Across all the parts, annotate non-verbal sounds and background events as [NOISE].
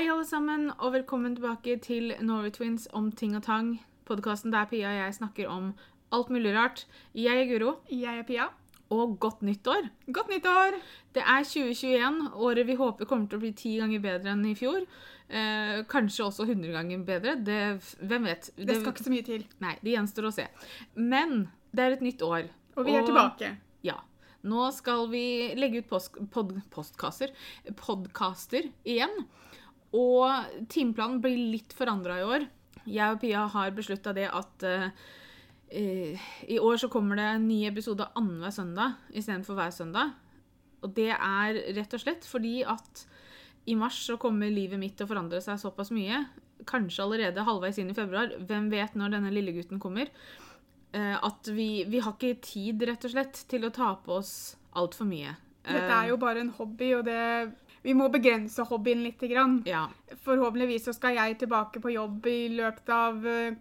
Hei, alle sammen, og velkommen tilbake til Norway Twins om ting og tang. Podkasten der Pia og jeg snakker om alt mulig rart. Jeg er Guro, Jeg er Pia. og godt nyttår! Godt nyttår! Det er 2021, året vi håper kommer til å bli ti ganger bedre enn i fjor. Eh, kanskje også 100 ganger bedre. Det, hvem vet? Det skal ikke så mye til. Nei, det gjenstår å se. Men det er et nytt år. Og vi er tilbake. Ja. Nå skal vi legge ut post, pod, podkaster igjen. Og timeplanen blir litt forandra i år. Jeg og Pia har beslutta det at eh, eh, i år så kommer det en ny episode annenhver søndag istedenfor hver søndag. Og det er rett og slett fordi at i mars så kommer livet mitt til å forandre seg såpass mye. Kanskje allerede halvveis inn i februar. Hvem vet når denne lille gutten kommer. Eh, at vi, vi har ikke tid, rett og slett, til å ta på oss altfor mye. Dette er jo bare en hobby, og det Vi må begrense hobbyen litt. Grann. Ja. Forhåpentligvis så skal jeg tilbake på jobb i løpet av eh,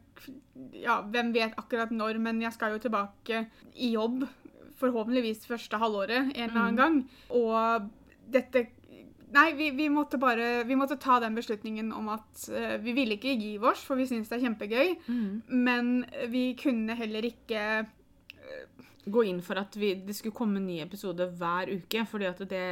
Ja, hvem vet akkurat når, men jeg skal jo tilbake i jobb. Forhåpentligvis første halvåret en eller annen gang. Og dette Nei, vi, vi måtte bare Vi måtte ta den beslutningen om at uh, vi ville ikke gi oss, for vi syns det er kjempegøy. Men vi kunne heller ikke Gå inn for at vi, det skulle komme en ny episode hver uke, fordi at det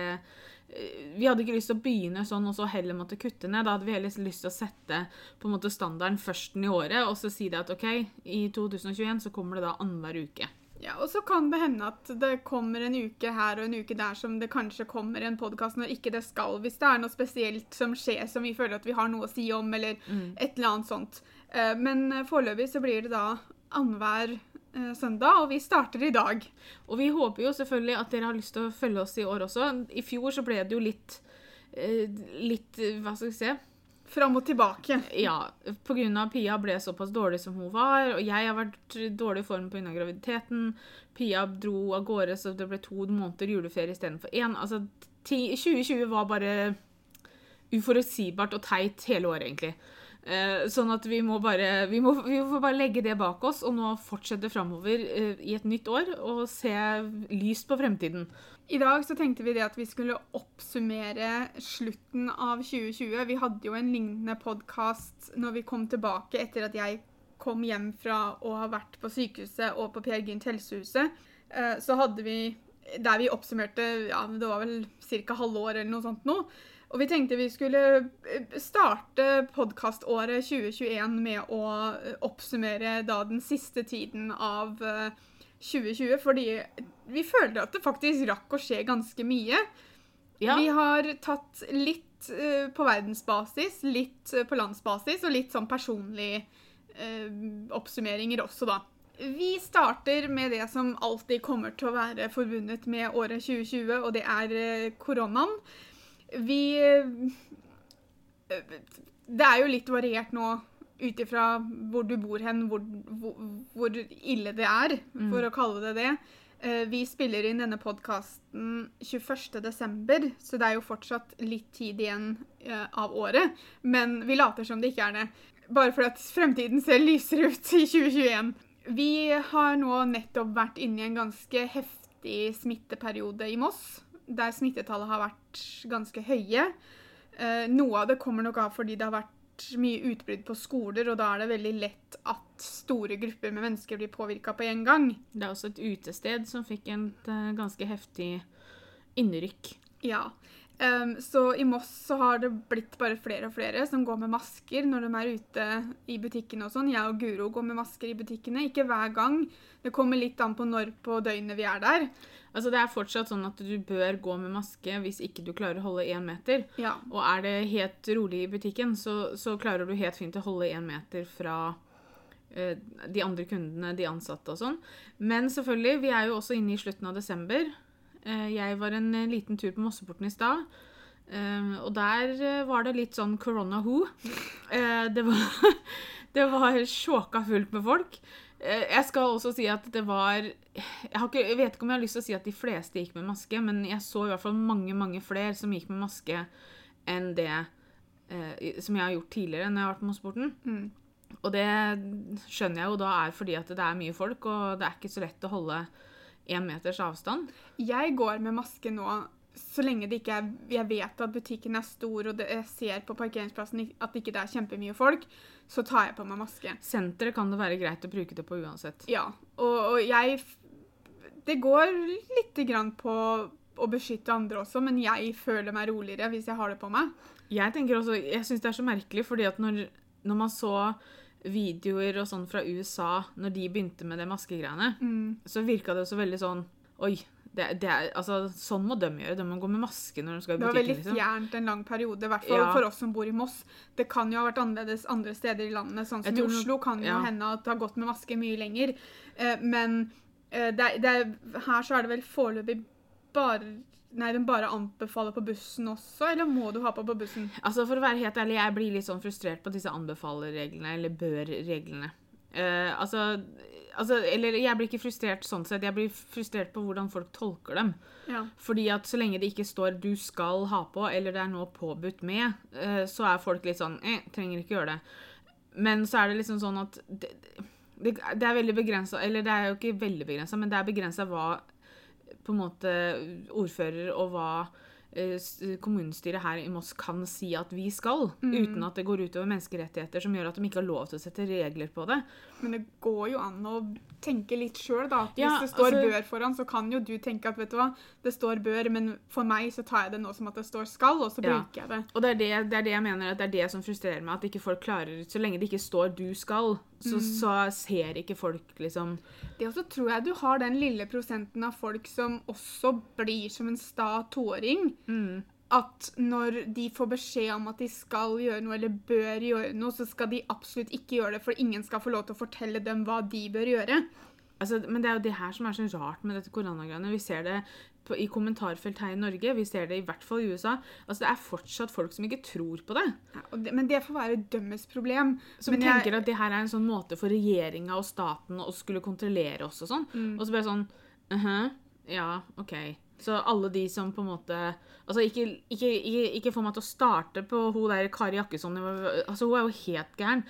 Vi hadde ikke lyst til å begynne sånn og så heller måtte kutte ned. Da hadde vi heller lyst til å sette på en måte standarden førsten i året, og så si det at OK, i 2021 så kommer det da annenhver uke. Ja, og så kan det hende at det kommer en uke her og en uke der som det kanskje kommer en podkast når ikke det skal, hvis det er noe spesielt som skjer som vi føler at vi har noe å si om, eller et eller annet sånt. Eh, Men eh, foreløpig så blir det da annenhver eh, søndag, og vi starter i dag. Og vi håper jo selvfølgelig at dere har lyst til å følge oss i år også. I fjor så ble det jo litt eh, Litt eh, Hva skal vi si? Fram og tilbake. Ja, pga. Pia ble såpass dårlig som hun var, og jeg har vært dårlig i form pga. graviditeten. Pia dro av gårde, så det ble to måneder juleferie istedenfor én. Altså, ti- 2020 var bare uforutsigbart og teit hele året, egentlig. Eh, sånn at vi må bare vi må, vi må bare legge det bak oss og nå fortsette framover eh, i et nytt år og se lyst på fremtiden. I dag så tenkte vi det at vi skulle oppsummere slutten av 2020. Vi hadde jo en lignende podkast når vi kom tilbake etter at jeg kom hjem fra å ha vært på sykehuset og på Per Gynt helsehuset. Eh, Så hadde vi der vi oppsummerte ja, det var vel ca. halvår eller noe sånt nå. Og vi tenkte vi skulle eh, starte podkaståret 2021 med å eh, oppsummere da den siste tiden av eh, 2020, fordi vi føler at det faktisk rakk å skje ganske mye. Ja, Vi har tatt litt eh, på verdensbasis, litt eh, på landsbasis og litt sånn personlige eh, oppsummeringer også, da. Vi starter med det som alltid kommer til å være forbundet med året 2020, og det er eh, koronaen. Vi eh, Det er jo litt variert nå ut ifra hvor du bor hen, hvor, hvor, hvor ille det er, for å kalle det det. Eh, Vi spiller inn denne podkasten 21.12., så det er jo fortsatt litt tid igjen eh, av året. Men vi later som det ikke er det. Bare fordi at fremtiden ser lysere ut i 2021. Vi har nå nettopp vært inne i en ganske heftig smitteperiode i Moss, der smittetallet har vært ganske høye. Eh, Noe av det kommer nok av fordi det har vært mye utbrudd på skoler, og da er det veldig lett at store grupper med mennesker blir påvirka på en gang. det er også et utested som fikk et eh, ganske heftig innrykk. Ja. Så i Moss så har det blitt bare flere og flere som går med masker når de er ute i butikkene og sånn. Jeg og Guro går med masker i butikkene. Ikke hver gang. Det kommer litt an på når på døgnet vi er der. Altså Det er fortsatt sånn at du bør gå med maske hvis ikke du klarer å holde én meter. Ja. Og er det helt rolig i butikken, så, så klarer du helt fint å holde én meter fra eh, de andre kundene, de ansatte og sånn. Men selvfølgelig, vi er jo også inne i slutten av desember. Eh, jeg var en eh, liten tur på Mosseporten i stad. Uh, og der var det litt sånn corona who. Det var, [LAUGHS] det var sjåka fullt med folk. Jeg skal også si at det var jeg, ikke, jeg vet ikke om jeg har lyst til å si at de fleste gikk med maske, men jeg så i hvert fall mange mange flere som gikk med maske enn det eh, som jeg har gjort tidligere når jeg har vært på Mosseporten. Mm. Og det skjønner jeg jo da er fordi at det er mye folk, og det er ikke så lett å holde én meters avstand. Jeg går med maske nå så lenge det ikke er Jeg vet at butikken er stor, og det, jeg ser på parkeringsplassen at det ikke er kjempemye folk, så tar jeg på meg maske. Senteret kan det være greit å bruke det på uansett. Ja. Og, og jeg Det går lite grann på å beskytte andre også, men jeg føler meg roligere hvis jeg har det på meg. Jeg tenker også, jeg syns det er så merkelig, fordi at når, når man så videoer og sånn fra USA, når de begynte med det maskegreiene, Mm. så virka det også veldig sånn Oi, det, det er, altså, sånn må de gjøre. De må gå med maske når de skal i butikken. Det var veldig liksom. fjernt en lang periode, i hvert fall Ja. for oss som bor i Moss. Det kan jo ha vært annerledes andre steder i landet, sånn som i Oslo kan jo ja. hende at det har gått med maske mye lenger. Eh, men det, er- det er, her så er det vel foreløpig bare Nei, den bare anbefaler på bussen også, eller må du ha på på bussen? Altså, For å være helt ærlig, jeg blir litt sånn frustrert på disse anbefaler-reglene, eller bør-reglene. Uh, altså, altså Eller jeg blir ikke frustrert sånn sett, jeg blir frustrert på hvordan folk tolker dem. Ja. Fordi at så lenge det ikke står 'du skal ha på', eller det er nå påbudt med, uh, så er folk litt sånn eh, 'trenger ikke gjøre det'. Men så er det liksom sånn at det, det, det er veldig begrensa Eller det er jo ikke veldig begrensa, men det er begrensa hva på en måte ordfører og hva eh, kommunestyret her i Moss kan si at vi skal, uten at det går utover menneskerettigheter som gjør at de ikke har lov til å sette regler på det. Men det går jo an å tenke litt sjøl, da. At Hvis Ja, det står altså- 'bør' foran, så kan jo du tenke at vet du hva, det står 'bør', men for meg så tar jeg det nå som at det står 'skal', og så Ja. bruker jeg det. Og det er det, det er det jeg mener at det er det som frustrerer meg. At ikke folk klarer Så lenge det ikke står 'du skal', så, så ser ikke folk liksom Det også tror jeg du har den lille prosenten av folk som også blir som en sta toåring. mm, At når de får beskjed om at de skal gjøre noe eller bør gjøre noe, så skal de absolutt ikke gjøre det, for ingen skal få lov til å fortelle dem hva de bør gjøre. altså, Men det er jo det her som er så rart med dette koronagreiene. Vi ser det på, i kommentarfelt her i Norge, vi ser det i hvert fall i USA. Altså, Det er fortsatt folk som ikke tror på det. Ja, det men det får være dømmes problem. Som Men jeg- tenker at det her er en sånn måte for regjeringa og staten å skulle kontrollere oss og sånn. Mm. Og så bare sånn «Mhm, Ja, OK. Så alle de som på en måte Altså, ikke, ikke, ikke, ikke få meg til å starte på hun der Kari Jakkesson. Altså, Hun er jo helt gæren.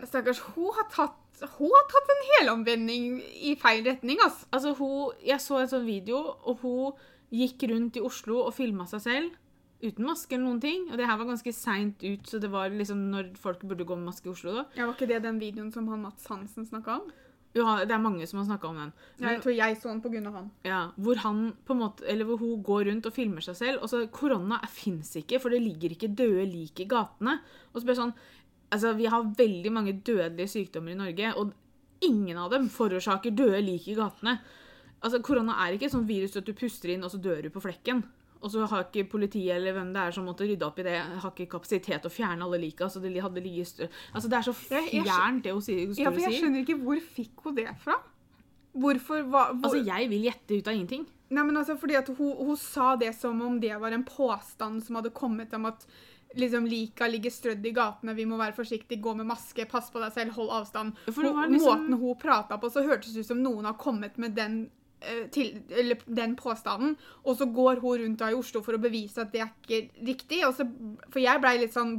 Stakkars, hun har tatt, hun har tatt en helomvending i feil retning, altså. Altså, hun Jeg så en sånn video, og hun gikk rundt i Oslo og filma seg selv. Uten maske eller noen ting. Og det her var ganske seint ut, så det var liksom når folk burde gå med maske i Oslo. da. Ja, Var ikke det den videoen som han Mats Hansen snakka om? Det er mange som har snakka om den. Ja, jeg tror jeg så den av han. Ja, hvor han måte, eller hvor hun går rundt og filmer seg selv. Og så Korona fins ikke, for det ligger ikke døde lik i gatene. Og så blir det sånn Altså, vi har veldig mange dødelige sykdommer i Norge, og ingen av dem forårsaker døde lik i gatene. Altså, Korona er ikke et sånt virus at du puster inn, og så dør du på flekken. Og så har ikke politiet eller hvem det er som måtte rydde opp i det, har ikke kapasitet til å fjerne alle lika. Så det hadde ligget. Altså, det er så fjernt, det hun sier. Ja, for jeg skjønner ikke hvor fikk hun det fra? Hvorfor hva, hvor, Altså, jeg vil gjette ut av ingenting. Nei, men altså, fordi at hun, hun sa det som om det var en påstand som hadde kommet om at liksom lika ligger strødd i gatene, vi må være forsiktige, gå med maske, pass på deg selv, hold avstand. Liksom- Måten hun prata på, så hørtes det ut som noen har kommet med den, til, eller den påstanden, og så går hun rundt da i Oslo for å bevise at det er ikke riktig. Og så, for jeg blei litt sånn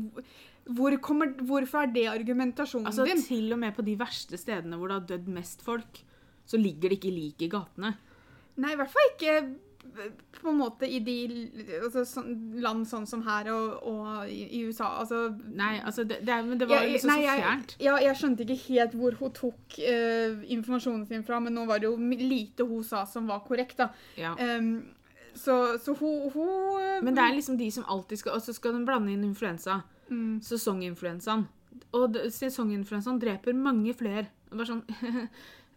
hvor kommer, Hvorfor er det argumentasjonen Altså, din? Til og med på de verste stedene hvor det har dødd mest folk, så ligger det ikke lik i gatene. Nei, i hvert fall ikke på en måte i de altså, sånn, land sånn som her og, og i, i USA. Altså Nei, altså, det, det, men det var jo liksom så jeg, fjernt. ja, jeg skjønte ikke helt hvor hun tok uh, informasjonen sin fra, men nå var det jo lite hun sa som var korrekt, da. Ja. Um, så, så hun, hun Men det er liksom de som alltid skal Og så skal de blande inn influensa. mm, Sesonginfluensaen. Og sesonginfluensaen dreper mange flere. Er Bare sånn [LAUGHS]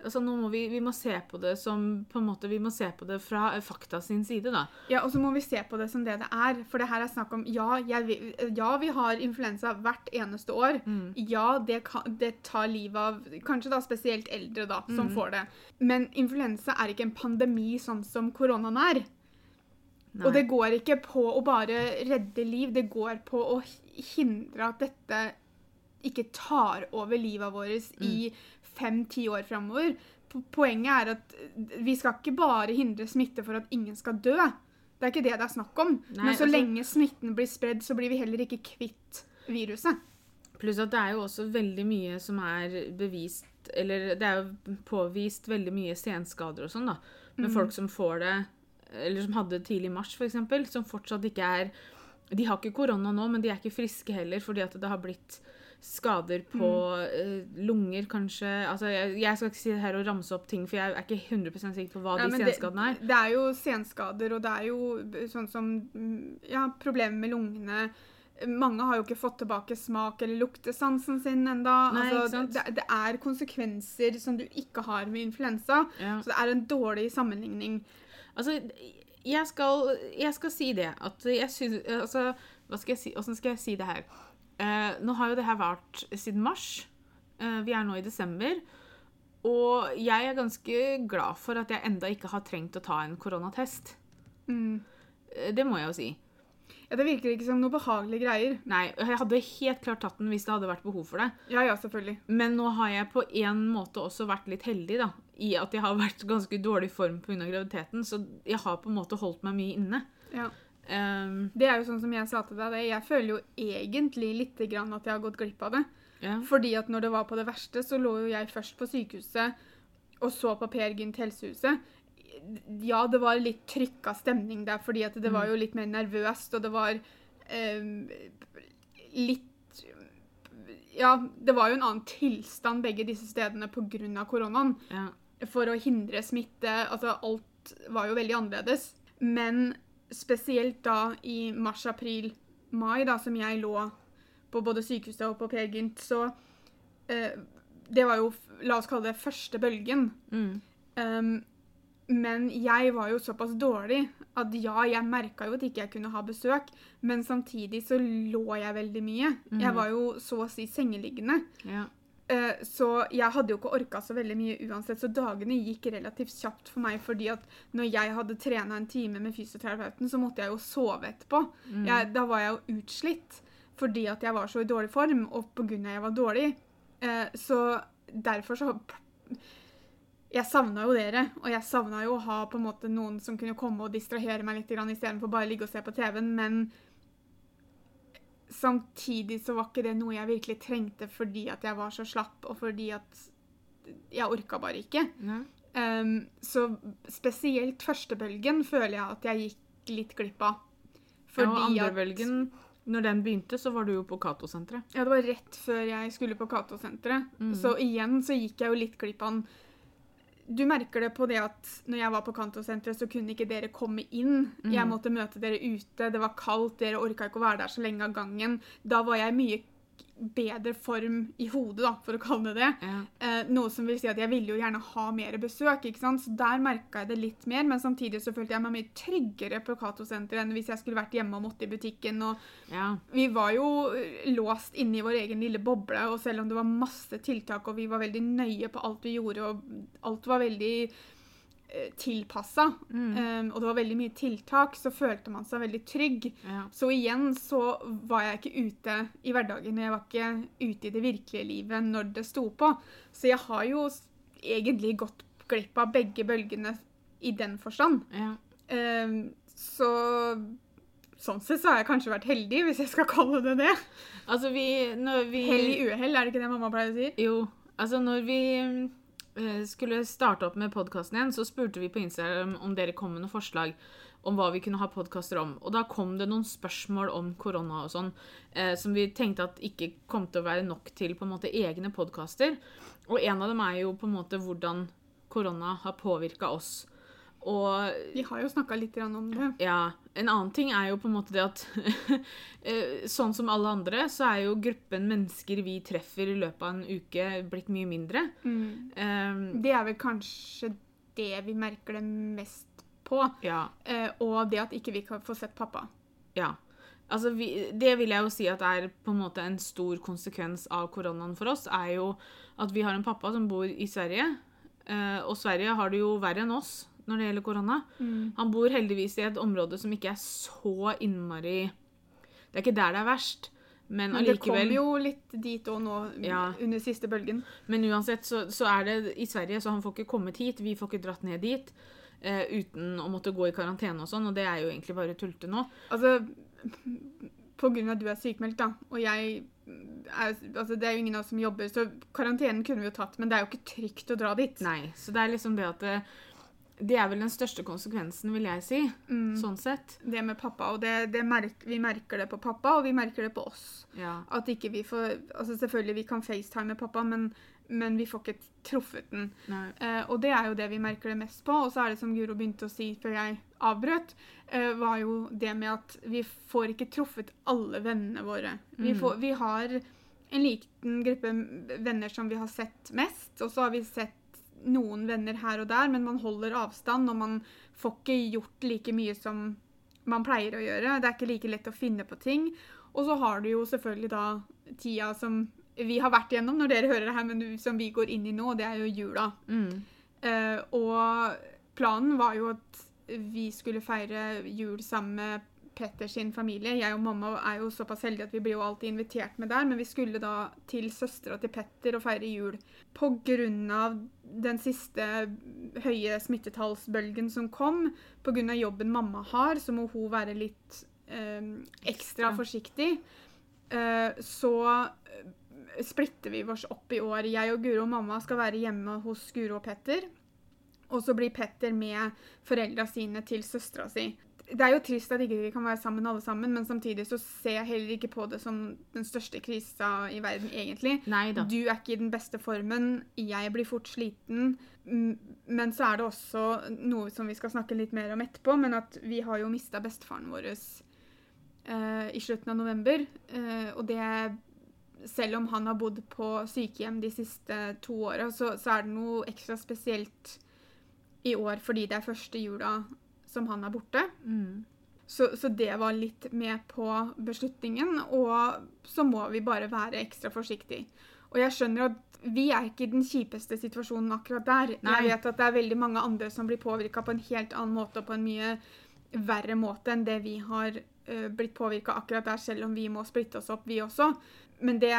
Altså, nå må vi, vi må se på det som på en måte, Vi må se på det fra fakta sin side, da. Ja, og så må vi se på det som det det er. For det her er snakk om ja, jeg, ja vi har influensa hvert eneste år. Mm. Ja, det, kan, det tar livet av kanskje da spesielt eldre da, som får det. Men influensa er ikke en pandemi sånn som koronaen er. Nei. Og det går ikke på å bare redde liv, det går på å hindre at dette ikke tar over livet vårt Mm. i fem-ti år framover. Poenget er at vi skal ikke bare hindre smitte for at ingen skal dø. Det er ikke det det er snakk om. Nei, Men så altså- lenge smitten blir spredd, så blir vi heller ikke kvitt viruset. Pluss at det er jo også veldig mye som er bevist Eller det er jo påvist veldig mye senskader og sånn, da. Med folk som får det eller som hadde tidlig i mars f.eks., som fortsatt ikke er De har ikke korona nå, men de er ikke friske heller fordi at det har blitt skader på eh, lunger, kanskje. Altså, jeg, jeg skal ikke si det her og ramse opp ting, for jeg er ikke 100 sikker på hva Nei, de det- senskadene er. Det er jo senskader, og det er jo sånn som mm, ja, problemer med lungene. Mange har jo ikke fått tilbake smak- eller luktesansen sin ennå. Altså, det, det er konsekvenser som du ikke har med influensa. Ja. Så det er en dårlig sammenligning. Altså, jeg skal, jeg skal si det. At jeg syns Altså, hva skal jeg si? Åssen skal jeg si det her? Eh, nå har jo det her vart siden mars. Eh, vi er nå i desember. Og jeg er ganske glad for at jeg enda ikke har trengt å ta en koronatest. Mm. Eh, det må jeg jo si. Ja, Det virker ikke som noe behagelige greier. Nei, jeg hadde helt klart tatt den hvis det hadde vært behov for det. Ja, ja, selvfølgelig. Men nå har jeg på en måte også vært litt heldig, da. I at jeg har vært ganske dårlig form pga. graviditeten. Så jeg har på en måte holdt meg mye inne. Ja. Um, Det er jo sånn som jeg sa til deg, jeg føler jo egentlig litt grann at jeg har gått glipp av det. Yeah. Fordi at når det var på det verste, så lå jo jeg først på sykehuset, og så på Per Gynt helsehuset. Ja, det var litt trykka stemning der, fordi at det var jo litt mer nervøst, og det var um, litt Ja, det var jo en annen tilstand begge disse stedene pga. koronaen. Yeah. For å hindre smitte. Altså, alt var jo veldig annerledes. Men spesielt da i mars, april, mai, da, som jeg lå på både sykehuset og på Per Gynt, så eh, Det var jo, la oss kalle det, første bølgen. Mm. Um, men jeg var jo såpass dårlig at ja, jeg merka jo at ikke jeg kunne ha besøk, men samtidig så lå jeg veldig mye. Jeg var jo så å si sengeliggende. ja. Eh, Så jeg hadde jo ikke orka så veldig mye uansett, så dagene gikk relativt kjapt for meg fordi at når jeg hadde trena en time med fysioterapeuten, så måtte jeg jo sove etterpå. Jeg, da var jeg jo utslitt fordi at jeg var så i dårlig form, og på grunn av at jeg var dårlig. Eh, Så derfor så Jeg savna jo dere, og jeg savna jo å ha på en måte noen som kunne komme og distrahere meg litt istedenfor bare ligge og se på TV-en, men samtidig så var ikke det noe jeg virkelig trengte fordi at jeg var så slapp, og fordi at jeg orka bare ikke. ja. Um, så spesielt førstebølgen føler jeg at jeg gikk litt glipp av. ja, og andrebølgen når den begynte, så var du jo på Cato-senteret. Ja, det var rett før jeg skulle på Cato-senteret. Mm. Så igjen så gikk jeg jo litt glipp av den. Du merker det på det at når jeg var på Kantosenteret, så kunne ikke dere komme inn. Jeg Mm. måtte møte dere ute, det var kaldt, dere orka ikke å være der så lenge av gangen. Da var jeg mye bedre form i hodet, da, for å kalle det det. Ja. Eh, noe som vil si at jeg ville jo gjerne ha mer besøk, ikke sant? så der merka jeg det litt mer. Men samtidig så følte jeg meg mye tryggere på Cato-senteret enn hvis jeg skulle vært hjemme og måtte i butikken. og ja. vi var jo eh, låst inne i vår egen lille boble, og selv om det var masse tiltak, og vi var veldig nøye på alt vi gjorde, og alt var veldig tilpassa, Mm. Um, og det var veldig mye tiltak, så følte man seg veldig trygg. ja. Så igjen så var jeg ikke ute i hverdagen, jeg var ikke ute i det virkelige livet når det sto på. Så jeg har jo egentlig gått glipp av begge bølgene i den forstand. ja. Um, så sånn sett så har jeg kanskje vært heldig, hvis jeg skal [LAUGHS] kalle det det. Altså, vi vi Hell i uhell, er det ikke det mamma pleier å si? Jo. Altså, når vi eh, skulle starte opp med podkasten igjen, så spurte vi på Instagram om dere kom med noen forslag om hva vi kunne ha podkaster om. Og da kom det noen spørsmål om korona og sånn, eh, som vi tenkte at ikke kom til å være nok til på en måte egne podkaster. Og en av dem er jo på en måte hvordan korona har påvirka oss. Og Vi har jo snakka litt om det. ja, en annen ting er jo på en måte det at [LAUGHS] eh, Sånn som alle andre, så er jo gruppen mennesker vi treffer i løpet av en uke, blitt mye mindre. Eh, Det er vel kanskje det vi merker det mest på. ja. Uh, og det at ikke vi kan få sett pappa. Ja. Altså, vi, det vil jeg jo si at er på en måte en stor konsekvens av koronaen for oss, er jo at vi har en pappa som bor i Sverige. Uh, og Sverige har det jo verre enn oss når det gjelder korona. Han bor heldigvis i et område som ikke er så innmari Det er ikke der det er verst, men Men det kom jo litt dit òg nå Ja. under siste bølgen. Men uansett så, så er det i Sverige, så han får ikke kommet hit. Vi får ikke dratt ned dit eh, uten å måtte gå i karantene og sånn, og det er jo egentlig bare tulte nå. Altså, på grunn av at du er sykemeldt, da, og jeg er, altså Det er jo ingen av oss som jobber, så karantenen kunne vi jo tatt, men det er jo ikke trygt å dra dit. Nei, så det er liksom det at det, Det er vel den største konsekvensen, vil jeg si. Mm. Sånn sett. Det med pappa, og det, det merk, vi merker det på pappa, og vi merker det på oss. Ja. At ikke vi får Altså selvfølgelig, vi kan facetime pappa, men, men vi får ikke truffet den. Eh, og det er jo det vi merker det mest på. Og så er det som Guro begynte å si før jeg avbrøt, eh, var jo det med at vi får ikke truffet alle vennene våre. Vi, Mm. får, vi har en liten gruppe venner som vi har sett mest, og så har vi sett noen venner her og der, men man holder avstand, og man får ikke gjort like mye som man pleier å gjøre. Det er ikke like lett å finne på ting. Og så har du jo selvfølgelig da tida som vi har vært igjennom når dere hører det her, men som vi går inn i nå, det er jo jula. Mm. Uh, og planen var jo at vi skulle feire jul sammen med Petter sin familie. Jeg og mamma er jo såpass heldige at vi blir jo alltid invitert med der, men vi skulle da til søstera til Petter og feire jul. Av den siste høye smittetallsbølgen som kom, av jobben mamma har, så må hun være litt eh, ekstra Ekstra. forsiktig. Eh, så eh, splitter vi oss opp i år. Jeg og Guro og mamma skal være hjemme hos Guro og Petter. Og så blir Petter med foreldra sine til søstera si. Det er jo trist at ikke vi kan være sammen alle sammen, men samtidig så ser jeg heller ikke på det som den største krisa i verden, egentlig. Nei da. Du er ikke i den beste formen, jeg blir fort sliten. Men så er det også noe som vi skal snakke litt mer om etterpå, men at vi har jo mista bestefaren vår uh, i slutten av november. Uh, og det Selv om han har bodd på sykehjem de siste to åra, så, så er det noe ekstra spesielt i år fordi det er første jula som han er borte. Mm. Så, så det var litt med på beslutningen, og så må vi bare være ekstra forsiktige. Og jeg skjønner at vi er ikke i den kjipeste situasjonen akkurat der. Nei. Jeg vet at det er veldig mange andre som blir påvirka på en helt annen måte og på en mye verre måte enn det vi har uh, blitt påvirka akkurat der, selv om vi må splitte oss opp, vi også. Men det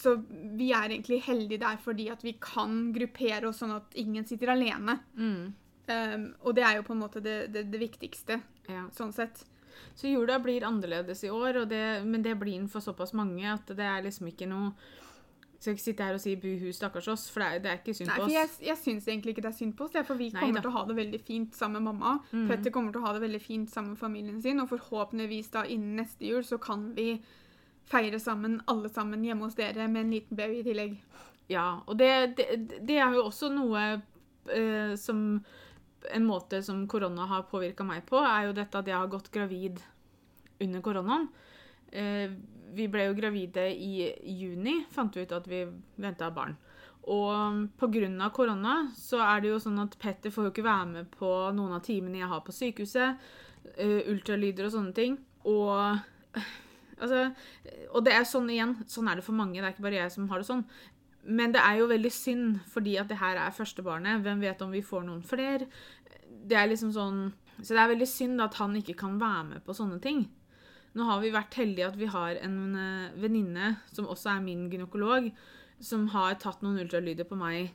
Så vi er egentlig heldige der fordi at vi kan gruppere oss sånn at ingen sitter alene. Mm. Um, og det er jo på en måte det, det, det viktigste, Ja. sånn sett. Så jula blir annerledes i år, og det, men det blir den for såpass mange at det er liksom ikke noe Skal ikke sitte her og si buhu, stakkars oss, for det er, det er ikke synd Nei, på oss. oss. jeg, jeg syns egentlig ikke det er synd på oss, for vi Nei kommer da. til å ha det veldig fint sammen med mamma. Mm. Petter kommer til å ha det veldig fint sammen med familien sin, og forhåpentligvis da innen neste jul så kan vi feire sammen, alle sammen, hjemme hos dere med en liten baby i tillegg. Ja, og det, det, det er jo også noe eh, som En måte som korona har påvirka meg på, er jo dette at jeg har gått gravid under koronaen. Eh, vi ble jo gravide i juni, fant vi ut at vi venta barn. Og pga. korona så er det jo sånn at Petter får jo ikke være med på noen av timene jeg har på sykehuset. eh, ultralyder og sånne ting. Og [LAUGHS] altså Og det er sånn igjen, sånn er det for mange, det er ikke bare jeg som har det sånn. Men det er jo veldig synd, fordi at det her er førstebarnet. Hvem vet om vi får noen flere? Det er liksom sånn Så det er veldig synd at han ikke kan være med på sånne ting. Nå har vi vært heldige at vi har en eh, venninne, som også er min gynekolog, som har tatt noen ultralyder på meg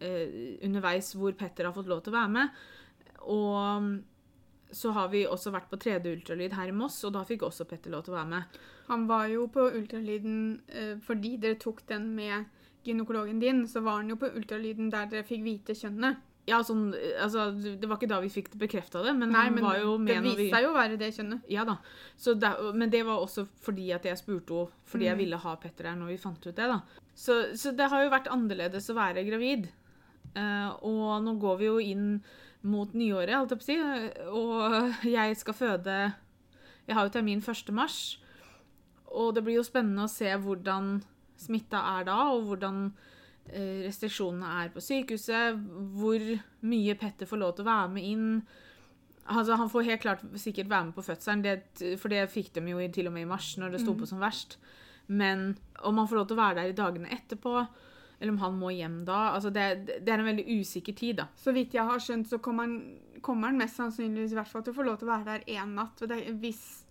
eh, underveis hvor Petter har fått lov til å være med. Og så har vi også vært på 3D-ultralyd her i Moss, og da fikk også Petter lov til å være med. Han var jo på ultralyden eh, fordi dere tok den med gynekologen din, så var han jo på ultralyden der dere fikk vite kjønnet. Ja, sånn, altså, Det var ikke da vi fikk det bekrefta, det, men Nei, men det viste seg jo å være det kjønnet. Ja da. Så det, men det var også fordi at jeg spurte henne, fordi jeg Mm. ville ha Petter her når vi fant ut det. da. Så, så det har jo vært annerledes å være gravid. Uh, og nå går vi jo inn mot nyåret, holdt jeg på å si, og jeg skal føde Jeg har jo termin 1. mars, og det blir jo spennende å se hvordan smitta er da, og hvordan eh, restriksjonene er på sykehuset, hvor mye Petter får lov til å være med inn. Altså, han får helt klart sikkert være med på fødselen, det, for det fikk de jo til og med i mars, når det sto Mm. på som verst. Men om han får lov til å være der i dagene etterpå, eller om han må hjem da altså det, det er en veldig usikker tid, da. Så vidt jeg har skjønt, så kommer han, kommer han mest sannsynligvis i hvert fall til å få lov til å være der én natt. Og det, hvis,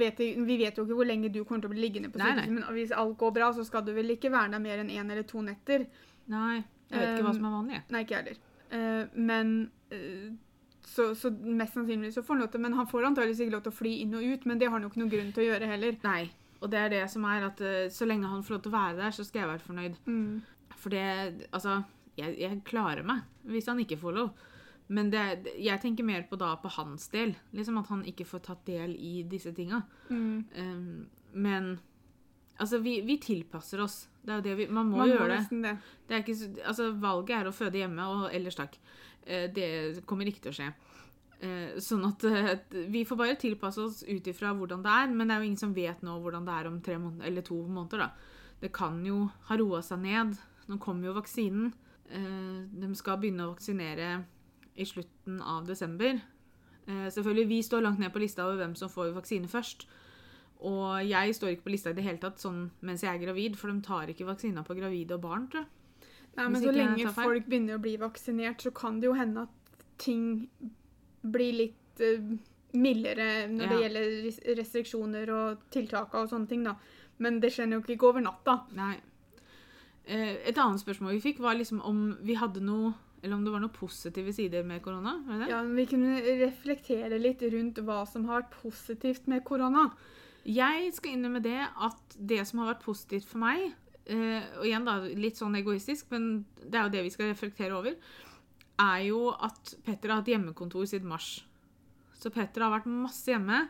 vet jeg, vi vet jo ikke hvor lenge du kommer til å bli liggende på sykehuset, men hvis alt går bra, så skal du vel ikke være der mer enn én eller to netter. Nei, jeg vet ikke hva som er vanlig. Nei, ikke jeg heller. Eh, men eh, så, så mest sannsynlig så får han lov til Men han får antakeligvis ikke lov til å fly inn og ut, men det har han jo ikke noen grunn til å gjøre heller. Nei. Og det er det som er at eh, så lenge han får lov til å være der, så skal jeg være fornøyd. Mm. For det Altså, jeg, jeg klarer meg hvis han ikke får lov. Men det, jeg tenker mer på da på hans del. Liksom At han ikke får tatt del i disse tinga. Mm. Um, men altså, vi, vi tilpasser oss. Det er jo det vi Man må Man gjøre det. nesten det. det er ikke, altså, valget er å føde hjemme, og ellers takk. Eh, det kommer ikke til å skje. Eh, sånn at eh, vi får bare tilpasse oss ut ifra hvordan det er. Men det er jo ingen som vet nå hvordan det er om tre måneder, eller to måneder. da. Det kan jo ha roa seg ned. Nå kommer jo vaksinen. De skal begynne å vaksinere i slutten av desember. Eh, selvfølgelig, Vi står langt ned på lista over hvem som får vaksine først. Og jeg står ikke på lista i det hele tatt sånn mens jeg er gravid, for de tar ikke vaksina på gravide og barn, tror jeg. Nei, men så lenge folk begynner å bli vaksinert, så kan det jo hende at ting blir litt uh, mildere når det gjelder restriksjoner og tiltak og sånne ting, da. Men det skjer jo ikke over natta. Nei. Eh, et annet spørsmål vi fikk, var liksom om vi hadde noe Eller om det var noen positive sider med korona. Var det det? Ja, men Vi kunne reflektere litt rundt hva som har vært positivt med korona. Jeg skal innrømme det at det som har vært positivt for meg eh, Og igjen da, litt sånn egoistisk, men det er jo det vi skal reflektere over. Er jo at Petter har hatt hjemmekontor siden mars. Så Petter har vært masse hjemme.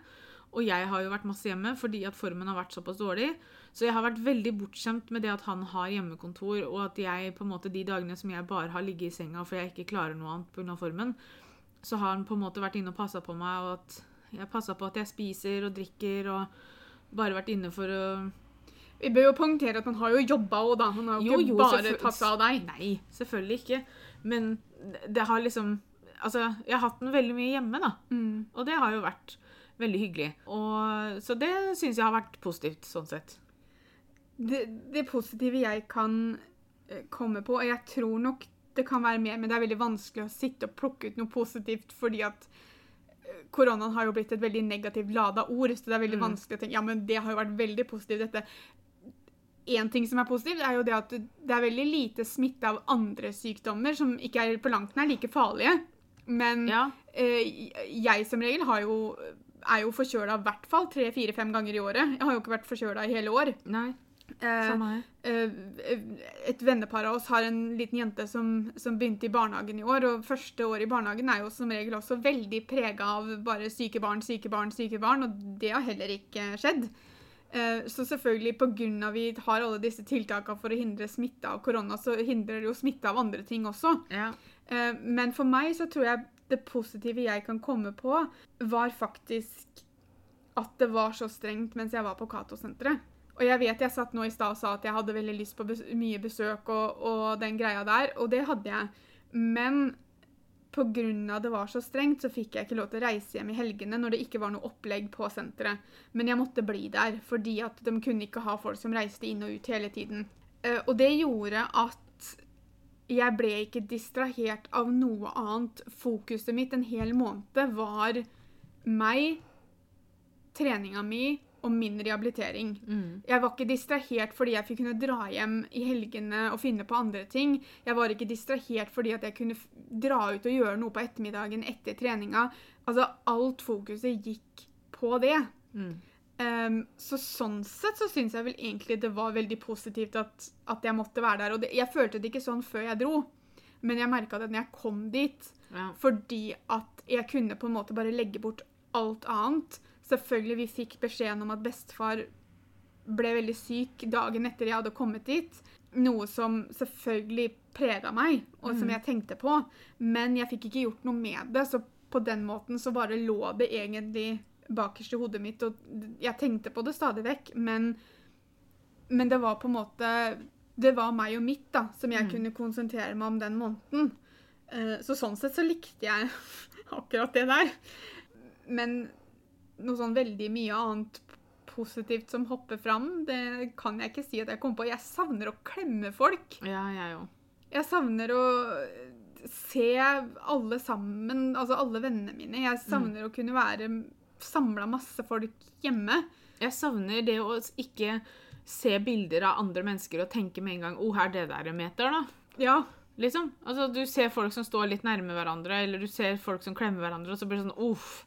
Og jeg har jo vært masse hjemme fordi at formen har vært såpass dårlig. Så jeg har vært veldig bortskjemt med det at han har hjemmekontor, og at jeg på en måte de dagene som jeg bare har ligget i senga for jeg ikke klarer noe annet pga. formen, så har han på en måte vært inne og passa på meg, og at jeg passa på at jeg spiser og drikker, og bare vært inne for å Vi bør jo poengtere at han har jo jobba òg, da. Han har jo ikke bare tatt seg av deg. Nei, selvfølgelig ikke. Men det- det har liksom Altså, jeg har hatt den veldig mye hjemme, da. Mm. Og det har jo vært veldig hyggelig. Og, så det syns jeg har vært positivt, sånn sett. Det, det positive jeg kan eh, komme på, og jeg tror nok det kan være mer, men det er veldig vanskelig å sitte og plukke ut noe positivt, fordi at eh, koronaen har jo blitt et veldig negativt lada ord, så det er veldig Mm. vanskelig å tenke ja, men det har jo vært veldig positivt, dette. En ting som er positivt, er jo det at det er veldig lite smitte av andre sykdommer som ikke er på langt nær like farlige. Men Ja. eh, jeg som regel har jo, er jo forkjøla i hvert fall tre-fire-fem ganger i året. Jeg har jo ikke vært forkjøla i hele år. Nei, Eh, her. eh, et vennepar av oss har en liten jente som, som begynte i barnehagen i år, og første år i barnehagen er jo som regel også veldig prega av bare syke barn, syke barn, syke barn, og det har heller ikke skjedd. Eh, Så selvfølgelig pga. vi har alle disse tiltakene for å hindre smitte av korona, så hindrer det jo smitte av andre ting også. Ja. Eh, Men for meg så tror jeg det positive jeg kan komme på, var faktisk at det var så strengt mens jeg var på Cato-senteret. Og jeg vet jeg satt nå i stad og sa at jeg hadde veldig lyst på bes mye besøk og, og den greia der, og det hadde jeg. Men pga. det var så strengt, så fikk jeg ikke lov til å reise hjem i helgene når det ikke var noe opplegg på senteret. Men jeg måtte bli der, fordi at de kunne ikke ha folk som reiste inn og ut hele tiden. Eh, Og det gjorde at jeg ble ikke distrahert av noe annet. Fokuset mitt en hel måned var meg, treninga mi og min rehabilitering. Mm. Jeg var ikke distrahert fordi jeg fikk kunne dra hjem i helgene og finne på andre ting. Jeg var ikke distrahert fordi at jeg kunne dra ut og gjøre noe på ettermiddagen etter treninga. Altså, alt fokuset gikk på det. Mm. Um, så sånn sett så syns jeg vel egentlig det var veldig positivt at, at jeg måtte være der. Og det, jeg følte det ikke sånn før jeg dro, men jeg merka det når jeg kom dit. Ja. Fordi at jeg kunne på en måte bare legge bort alt annet. Selvfølgelig, vi fikk beskjeden om at bestefar ble veldig syk dagen etter jeg hadde kommet dit. Noe som selvfølgelig prega meg, og som mm. jeg tenkte på. Men jeg fikk ikke gjort noe med det, så på den måten så bare lå det egentlig bakerst i hodet mitt, og jeg tenkte på det stadig vekk, men, men det var på en måte Det var meg og mitt, da, som jeg mm. kunne konsentrere meg om den måneden. Eh, Så sånn sett så likte jeg [LAUGHS] akkurat det der. Men noe sånn veldig mye annet positivt som hopper fram, det kan jeg ikke si at jeg kommer på. Jeg savner å klemme folk. ja, jeg òg. Jeg savner å se alle sammen, altså alle vennene mine. Jeg savner å kunne være samla masse folk hjemme. Jeg savner det å ikke se bilder av andre mennesker og tenke med en gang 'Å, oh, er det der en meter', da? Ja. Liksom. Altså, du ser folk som står litt nærme hverandre, eller du ser folk som klemmer hverandre, og så blir det sånn Uff.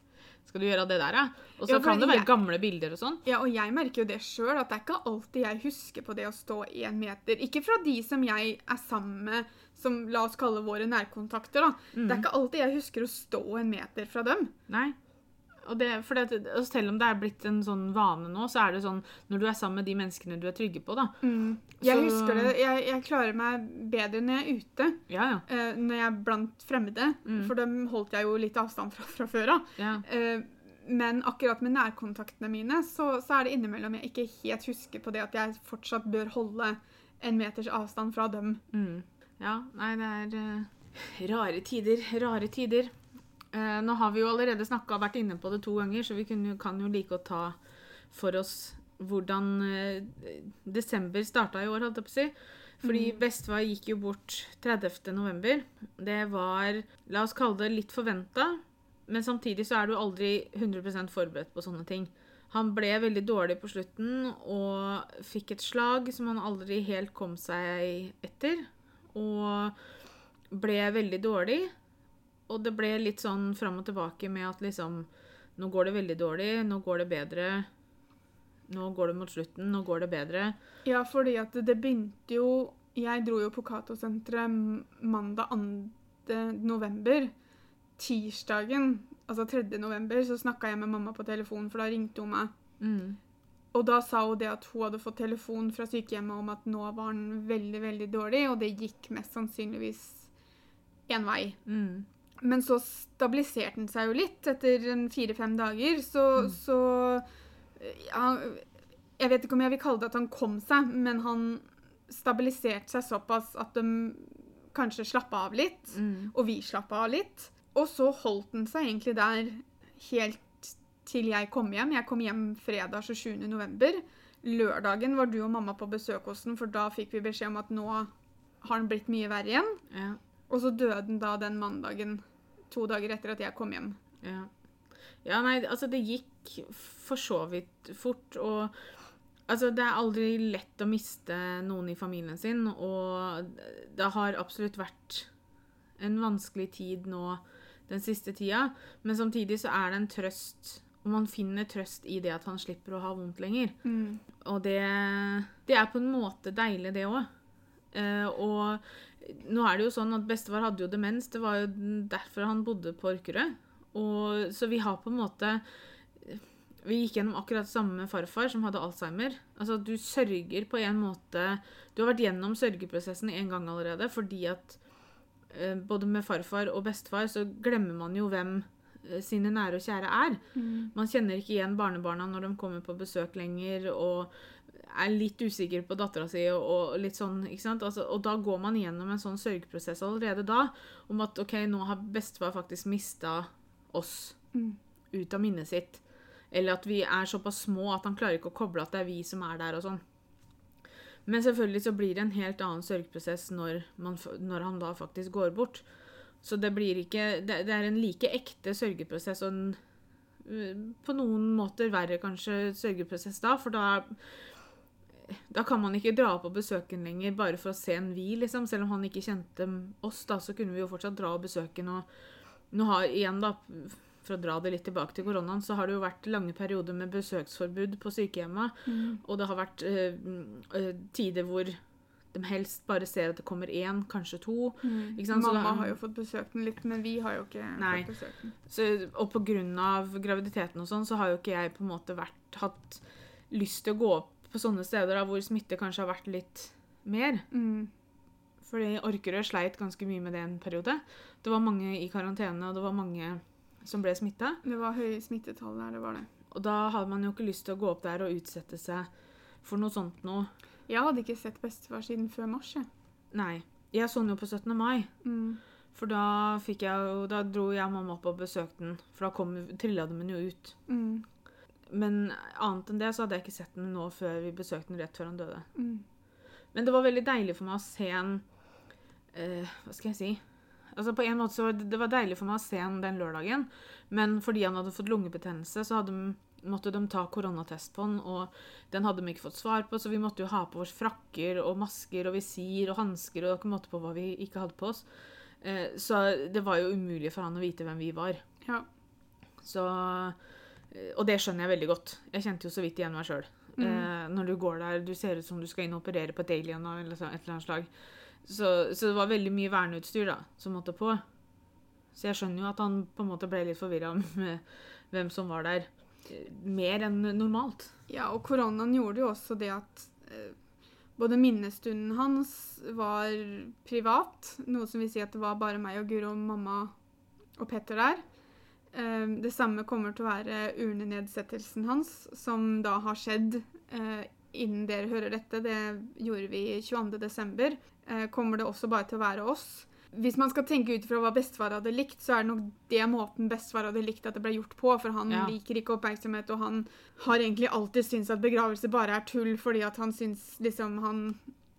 Skal du gjøre det der, ja? Og så kan det være jeg- gamle bilder og sånn. Ja, og jeg merker jo det sjøl, at det er ikke alltid jeg husker på det å stå én meter. Ikke fra de som jeg er sammen med, som la oss kalle våre nærkontakter, da. Det er ikke alltid jeg husker å stå en meter fra dem. Nei. Og det, det, og selv om det er blitt en sånn vane nå, så er det sånn når du er sammen med de menneskene du er trygge på, da. Jeg Så- husker det, jeg, jeg klarer meg bedre når jeg er ute. Ja, ja. Uh, når jeg er blant fremmede, for dem holdt jeg jo litt avstand fra fra før av. ja. Uh, men akkurat med nærkontaktene mine, så, så er det innimellom jeg ikke helt husker på det at jeg fortsatt bør holde en meters avstand fra dem. Mm. Ja, nei, det er uh, rare tider. Rare tider. Eh, nå har vi jo allerede snakka vært inne på det to ganger, så vi kunne, kan jo like å ta for oss hvordan eh, desember starta i år, holdt jeg på å si. Fordi bestefar gikk jo bort 30. november. Det var, la oss kalle det litt forventa, men samtidig så er du aldri 100% forberedt på sånne ting. Han ble veldig dårlig på slutten og fikk et slag som han aldri helt kom seg etter. Og ble veldig dårlig. Og det ble litt sånn fram og tilbake med at liksom Nå går det veldig dårlig, nå går det bedre. Nå går det mot slutten, nå går det bedre. Ja, fordi at det begynte jo Jeg dro jo på Cato-senteret mandag 2. november. Tirsdagen, altså 3. november, så snakka jeg med mamma på telefon, for da ringte hun meg. Mm. Og da sa hun det at hun hadde fått telefon fra sykehjemmet om at nå var han veldig, veldig dårlig, og det gikk mest sannsynligvis én vei. Mm. Men så stabiliserte han seg jo litt etter fire-fem dager, så, så ja, Jeg vet ikke om jeg vil kalle det at han kom seg, men han stabiliserte seg såpass at de kanskje slappa av litt, Mm. og vi slappa av litt. Og så holdt han seg egentlig der helt til jeg kom hjem. Jeg kom hjem fredag 27. november. Lørdagen var du og mamma på besøk hos den, for da fikk vi beskjed om at nå har han blitt mye verre igjen. Ja. Og så døde den da den mandagen, to dager etter at jeg kom hjem. Ja. ja, nei, altså det gikk for så vidt fort, og altså det er aldri lett å miste noen i familien sin, og det har absolutt vært en vanskelig tid nå den siste tida, men samtidig så er det en trøst, og man finner trøst i det at han slipper å ha vondt lenger. Og det, det er på en måte deilig, det òg. og nå er det jo sånn at bestefar hadde jo demens. Det var jo derfor han bodde på Orkerød. Og, så vi har på en måte Vi gikk gjennom akkurat det samme med farfar, som hadde alzheimer. Altså, du sørger på en måte Du har vært gjennom sørgeprosessen en gang allerede fordi at eh, både med farfar og bestefar så glemmer man jo hvem eh, sine nære og kjære er. Man kjenner ikke igjen barnebarna når de kommer på besøk lenger, og er litt usikker på dattera si og, og litt sånn, ikke sant? Altså, og da går man gjennom en sånn sørgeprosess allerede da, om at OK, nå har bestefar faktisk mista oss ut av minnet sitt. Eller at vi er såpass små at han klarer ikke å koble at det er vi som er der og sånn. Men selvfølgelig så blir det en helt annen sørgeprosess når, man, når han da faktisk går bort. Så det blir ikke Det, det er en like ekte sørgeprosess og en øh, på noen måter verre kanskje sørgeprosess da, for da da kan man ikke dra på besøken lenger bare for å se en vi, liksom. Selv om han ikke kjente oss, da, så kunne vi jo fortsatt dra og besøke ham. Og nå har igjen, da, for å dra det litt tilbake til koronaen, så har det jo vært lange perioder med besøksforbud på sykehjemmet. Og det har vært øh, øh, tider hvor de helst bare ser at det kommer én, kanskje to. Så Mamma da- har jo fått besøkt den litt, men vi har jo ikke Nei. fått besøkt den. så, og av graviditeten og sånn, så har jo ikke jeg på en måte vært, hatt lyst til å gå opp på sånne steder da, hvor smitte kanskje har vært litt mer. Mm. Fordi Orkerød sleit ganske mye med det en periode. Det var mange i karantene, og det var mange som ble smitta. Det var høye smittetall der, det var det. Og da hadde man jo ikke lyst til å gå opp der og utsette seg for noe sånt noe. Jeg hadde ikke sett bestefar siden før mars, jeg. Nei. Jeg så den jo på 17. mai. Mm. For da jeg Da dro jeg og mamma opp og besøkte den. For da kom, trilla de den jo ut. Mm. Men annet enn det så hadde jeg ikke sett den nå før vi besøkte den rett før han døde. Mm. Men det var veldig deilig for meg å se en uh, Hva skal jeg si? Altså på en måte så var det, det var deilig for meg å se han den lørdagen, men fordi han hadde fått lungebetennelse, så hadde, måtte de ta koronatest på han, og den hadde de ikke fått svar på, så vi måtte jo ha på oss frakker og masker og visir og hansker, og ikke måtte på hva vi ikke hadde på oss. Uh, så det var jo umulig for han å vite hvem vi var. Ja. Så eh, Og det skjønner jeg veldig godt. Jeg kjente jo så vidt igjen meg sjøl. Eh, når du går der, du ser ut som du skal inn og operere på et alien av et eller annet slag. Så, så det var veldig mye verneutstyr da, som måtte på. Så jeg skjønner jo at han på en måte ble litt forvirra [LAUGHS] med hvem som var der. Eh, Mer enn normalt. Ja, og koronaen gjorde jo også det at eh, både minnestunden hans var privat, noe som vil si at det var bare meg og Guro, mamma og Petter der. Eh, det samme kommer til å være urnenedsettelsen hans, som da har skjedd eh, innen dere hører dette. Det gjorde vi 22. desember. Eh, kommer det også bare til å være oss. Hvis man skal tenke ut fra hva bestefar hadde likt, så er det nok det måten bestefar hadde likt at det ble gjort på. For han Ja. liker ikke oppmerksomhet, og han har egentlig alltid syntes at begravelse bare er tull, fordi at han syns liksom han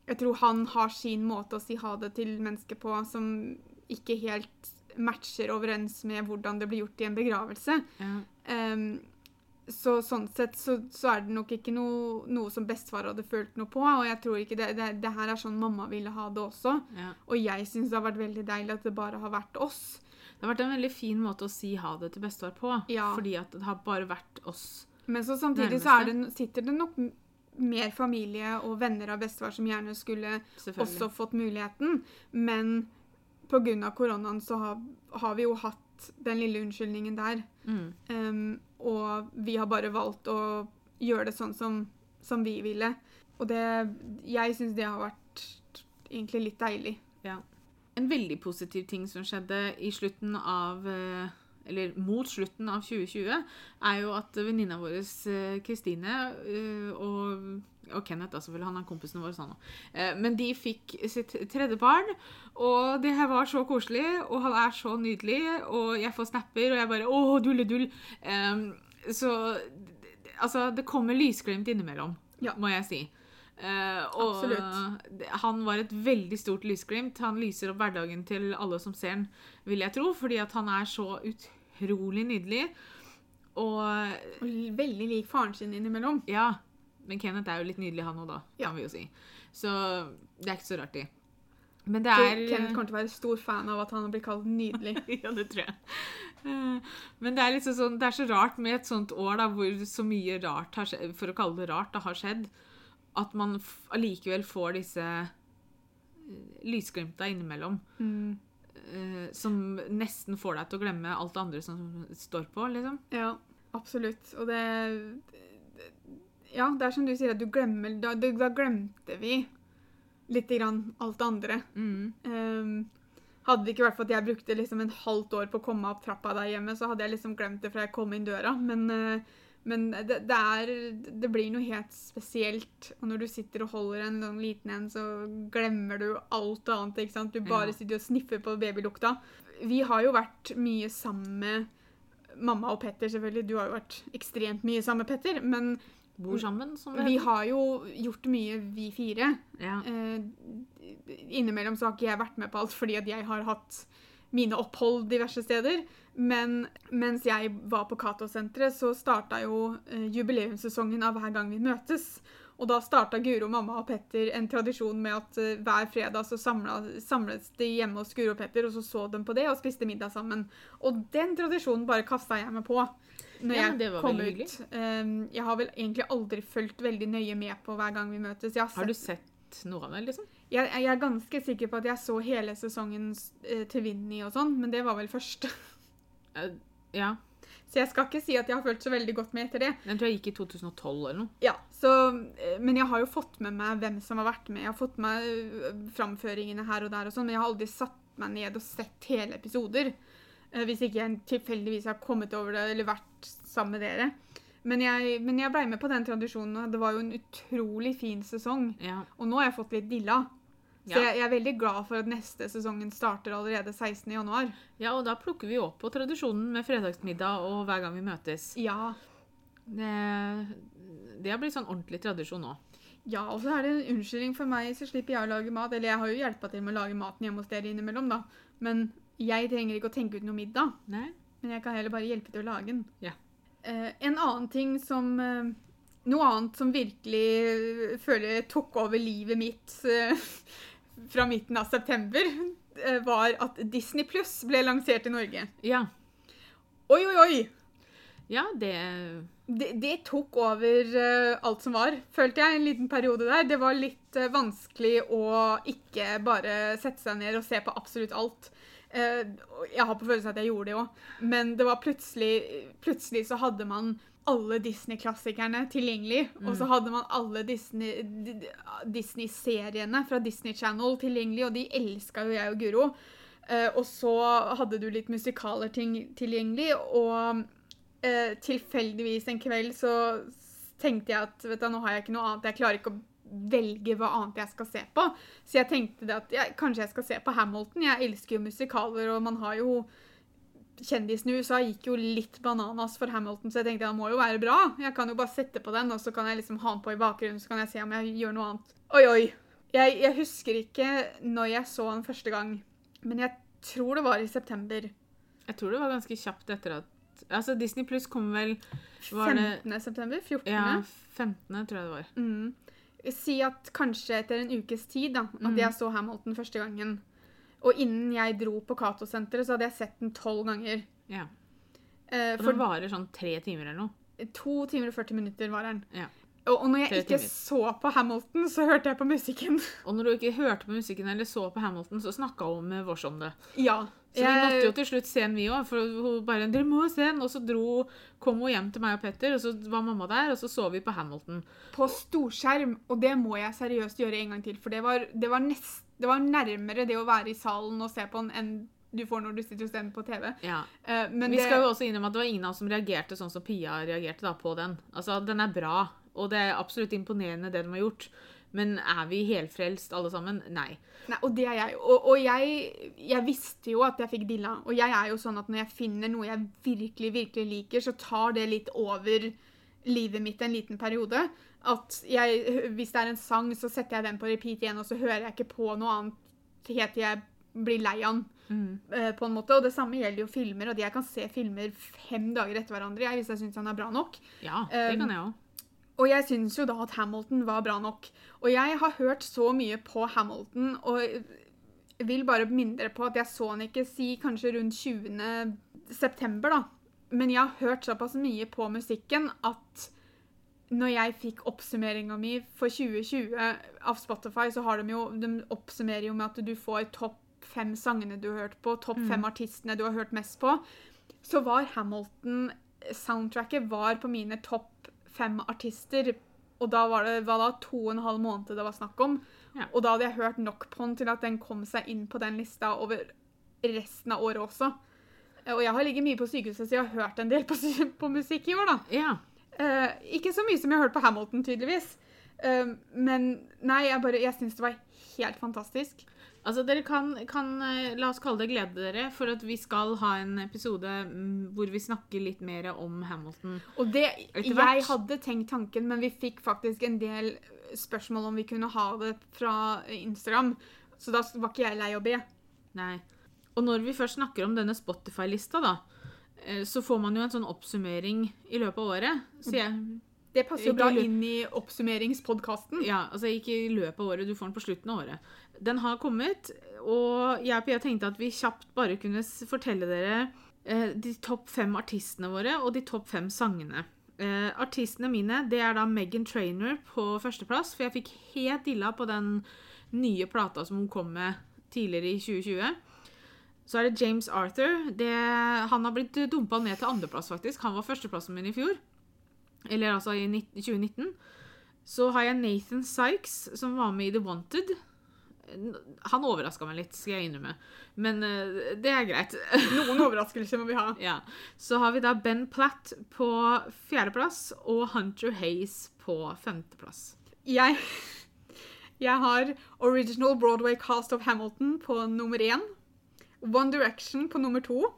Jeg tror han har sin måte å si ha det til mennesket på som ikke helt matcher overens med hvordan det blir gjort i en begravelse. Ja. Um, så sånn sett så, så er det nok ikke noe, noe som bestefar hadde følt noe på. Og jeg tror ikke det, det, det her er sånn mamma ville ha det også. Ja. Og jeg syns det har vært veldig deilig at det bare har vært oss. Det har vært en veldig fin måte å si ha det til bestefar på. Ja. Fordi at det har bare vært oss. Men så samtidig så det, sitter det nok mer familie og venner av bestefar som gjerne skulle også fått muligheten. Men pga. koronaen så har, har vi jo hatt den lille unnskyldningen der. Mm. Um, og vi har bare valgt å gjøre det sånn som, som vi ville. Og det Jeg syns det har vært egentlig litt deilig. Ja. En veldig positiv ting som skjedde i slutten av eh, Eller mot slutten av 2020, er jo at venninna vår eh, Kristine eh, og, og Kenneth, da selvfølgelig, han er kompisen vår, Sånn. Men de fikk sitt tredje barn, og det her var så koselig, og han er så nydelig, og jeg får snapper, og jeg bare Å, dulledull. Um, så altså, det kommer lysglimt innimellom, Ja. må jeg si. Eh, og Absolutt. han var et veldig stort lysglimt. Han lyser opp hverdagen til alle som ser han, vil jeg tro, fordi at han er så utrolig nydelig. Og Og veldig lik faren sin innimellom. ja, men Kenneth er jo litt nydelig, han òg, da, Ja. kan vi jo si. Så det er ikke så rart, det. Men det er Kenneth kommer til å være stor fan av at han blir kalt nydelig. [LAUGHS] ja, det tror jeg. Eh, Men det er, liksom sånn, det er så rart med et sånt år da, hvor så mye rart har skjedd, for å kalle det rart, da, har skjedd, at man allikevel får disse eh, lysglimta innimellom. Mm. eh, som nesten får deg til å glemme alt det andre som står på, liksom. Ja, absolutt. Og det Ja, det er som du sier, at du glemmer Da, da glemte vi lite grann alt det andre. Mm. Um, hadde det ikke vært for at jeg brukte liksom en halvt år på å komme opp trappa der hjemme, så hadde jeg liksom glemt det fra jeg kom inn døra. Men, uh, men det, det er Det blir noe helt spesielt. Og når du sitter og holder en sånn liten en, så glemmer du alt annet. ikke sant? Du bare Ja. sitter og sniffer på babylukta. Vi har jo vært mye sammen med mamma og Petter, selvfølgelig. Du har jo vært ekstremt mye sammen med Petter. Men Bor sammen, som det vi har jo gjort mye, vi fire. Ja. Eh, innimellom så har ikke jeg vært med på alt fordi at jeg har hatt mine opphold diverse steder. Men mens jeg var på Cato-senteret, så starta jo eh, jubileumssesongen av Hver gang vi møtes. Og da starta Guro, mamma og Petter en tradisjon med at eh, hver fredag så samla, samles de hjemme hos Guro og Petter, og så så de på det og spiste middag sammen. Og den tradisjonen bare kasta jeg meg på. Når Ja, jeg men det var kom ut. Um, jeg har vel egentlig aldri fulgt veldig nøye med på hver gang vi møtes. Har Har du sett noen noe av det, liksom? jeg, jeg er ganske sikker på at jeg så hele sesongen uh, til Vinni og sånn, men det var vel første. uh, Ja. Så jeg skal ikke si at jeg har følt så veldig godt med etter det. Den tror jeg gikk i 2012 eller noe. Ja, så, eh, Men jeg har jo fått med meg hvem som har vært med. Jeg har fått med framføringene her og der, og sånn, men jeg har aldri satt meg ned og sett hele episoder. Eh, Hvis ikke jeg tilfeldigvis har kommet over det eller vært sammen med dere. Men jeg, men jeg blei med på den tradisjonen, det var jo en utrolig fin sesong. Ja. Og nå har jeg fått litt dilla. Så Ja. jeg, jeg er veldig glad for at neste sesongen starter allerede 16. januar. ja, og da plukker vi opp på tradisjonen med fredagsmiddag og hver gang vi møtes. Ja. Det, det har blitt sånn ordentlig tradisjon nå. Ja, og så er det en unnskyldning for meg, så slipper jeg å lage mat. Eller jeg har jo hjelpa til med å lage maten hjemme hos dere innimellom, da. Men jeg trenger ikke å tenke ut noe middag. Nei? Men jeg kan heller bare hjelpe til å lage den. Ja. Eh, en annen ting som eh, Noe annet som virkelig eh, føler tok over livet mitt eh, [LAUGHS] fra midten av september, eh, var at Disney Pluss ble lansert i Norge. Ja. Oi, oi, oi! Ja, det Det, det tok over uh, alt som var, følte jeg, en liten periode der. Det var litt uh, vanskelig å ikke bare sette seg ned og se på absolutt alt. Eh, jeg har på følelsen at jeg gjorde det òg, men det var plutselig Plutselig så hadde man alle Disney-klassikerne tilgjengelig. Og så hadde man alle Disney-seriene Disney-seriene fra Disney Channel tilgjengelig, og de elska jo jeg og Guro. Eh, og så hadde du litt musikaler ting tilgjengelig, og eh, tilfeldigvis en kveld så tenkte jeg at vet du, nå har jeg ikke noe annet, jeg klarer ikke å velge hva annet jeg skal se på. Så jeg tenkte det at jeg, kanskje jeg skal se på Hamilton. Jeg elsker jo musikaler, og man har jo Kjendisene i USA gikk jo litt bananas for Hamilton, så jeg tenkte det må jo være bra. Jeg kan jo bare sette på den, og så kan jeg liksom ha den på i bakgrunnen, så kan jeg se om jeg gjør noe annet. Oi, oi. Jeg, jeg husker ikke når jeg så den første gang, men jeg tror det var i september. Jeg tror det var ganske kjapt etter at Altså, Disney Pluss kom vel Var det 15. september? 14. Ja, 15., tror jeg det var. Mm. Si at kanskje etter en ukes tid da, at Mm. jeg så Hamilton første gangen. Og innen jeg dro på Cato-senteret, så hadde jeg sett den tolv ganger. Ja. Eh, Og for den varer sånn tre timer eller noe. to timer og 40 minutter var den. Ja. Og, når jeg ikke så på Hamilton, så hørte jeg på musikken. Og når du ikke hørte på musikken eller så på Hamilton, så snakka hun med Vårs om det. ja. Så vi måtte jo til slutt se den, vi òg. For hun bare 'Dere må se den!' Og så dro, kom hun hjem til meg og Petter, og så var mamma der, og så så vi på Hamilton. på storskjerm, og det må jeg seriøst gjøre en gang til, for det var, det var, nest, det var nærmere det å være i salen og se på den enn du får når du sitter hos den på TV. Ja. Uh, men Vi det, skal jo også innrømme at det var ingen av oss som reagerte sånn som Pia reagerte da på den. Altså, Den er bra, og det er absolutt imponerende det de har gjort. Men er vi helfrelst alle sammen? Nei. Nei, og det er jeg. Og, og jeg, jeg visste jo at jeg fikk dilla. Og jeg er jo sånn at når jeg finner noe jeg virkelig, virkelig liker, så tar det litt over livet mitt en liten periode. At jeg, hvis det er en sang, så setter jeg den på repeat igjen, og så hører jeg ikke på noe annet helt til jeg blir lei av den. Mm. eh, på en måte, Og det samme gjelder jo filmer. og Jeg kan se filmer fem dager etter hverandre jeg, hvis jeg syns han er bra nok. Ja, det Um, kan jeg òg. Og jeg syns jo da at Hamilton var bra nok. Og jeg har hørt så mye på Hamilton, og vil bare minne dere på at jeg så han ikke si kanskje rundt 20. september, da. Men jeg har hørt såpass mye på musikken at når jeg fikk oppsummeringa mi for 2020 av Spotify, så har de jo De oppsummerer jo med at du får topp fem sangene du har hørt på, topp fem artistene du har hørt mest på. Så var Hamilton-soundtracket var på mine topp fem artister. Og da var det var da to og en halv måned det var snakk om. Ja. Og da hadde jeg hørt nok på den til at den kom seg inn på den lista over resten av året også. Og jeg har ligget mye på sykehuset, så jeg har hørt en del på, [LAUGHS] på musikk i år, da. Ja. Eh, ikke så mye som jeg har hørt på Hamilton, tydeligvis. Eh, men nei, jeg, bare, jeg syns det var helt fantastisk. Altså, dere kan, kan eh, La oss kalle det glede dere, for at vi skal ha en episode mm, hvor vi snakker litt mer om Hamilton. Og det, jeg hadde tenkt tanken, men vi fikk faktisk en del spørsmål om vi kunne ha det fra Instagram. Så da var ikke jeg lei å be. Nei. Og når vi først snakker om denne Spotify-lista, da, eh, så får man jo en sånn oppsummering i løpet av året. Så jeg, Det passer jo bra inn i oppsummeringspodkasten. ja, altså ikke i løpet av året, du får den på slutten av året. Den har kommet, og jeg og Pia tenkte at vi kjapt bare kunne fortelle dere eh, de topp fem artistene våre og de topp fem sangene. Eh, artistene mine det er da Megan Trainer på førsteplass, for jeg fikk helt dilla på den nye plata som hun kom med tidligere i 2020. Så er det James Arthur. Det, han har blitt dumpa ned til andreplass, faktisk. Han var førsteplassen min i fjor. Eller altså i 19 2019. Så har jeg Nathan Sykes, som var med i The Wanted. Han overraska meg litt, skal jeg innrømme. Men uh, det er greit. [LAUGHS] Noen overraskelser må vi ha. ja. Så har vi da Ben Platt på fjerdeplass og Hunter Hayes på femteplass. Jeg, jeg har Original Broadway Cast of Hamilton på nummer én. One Direction på nummer to.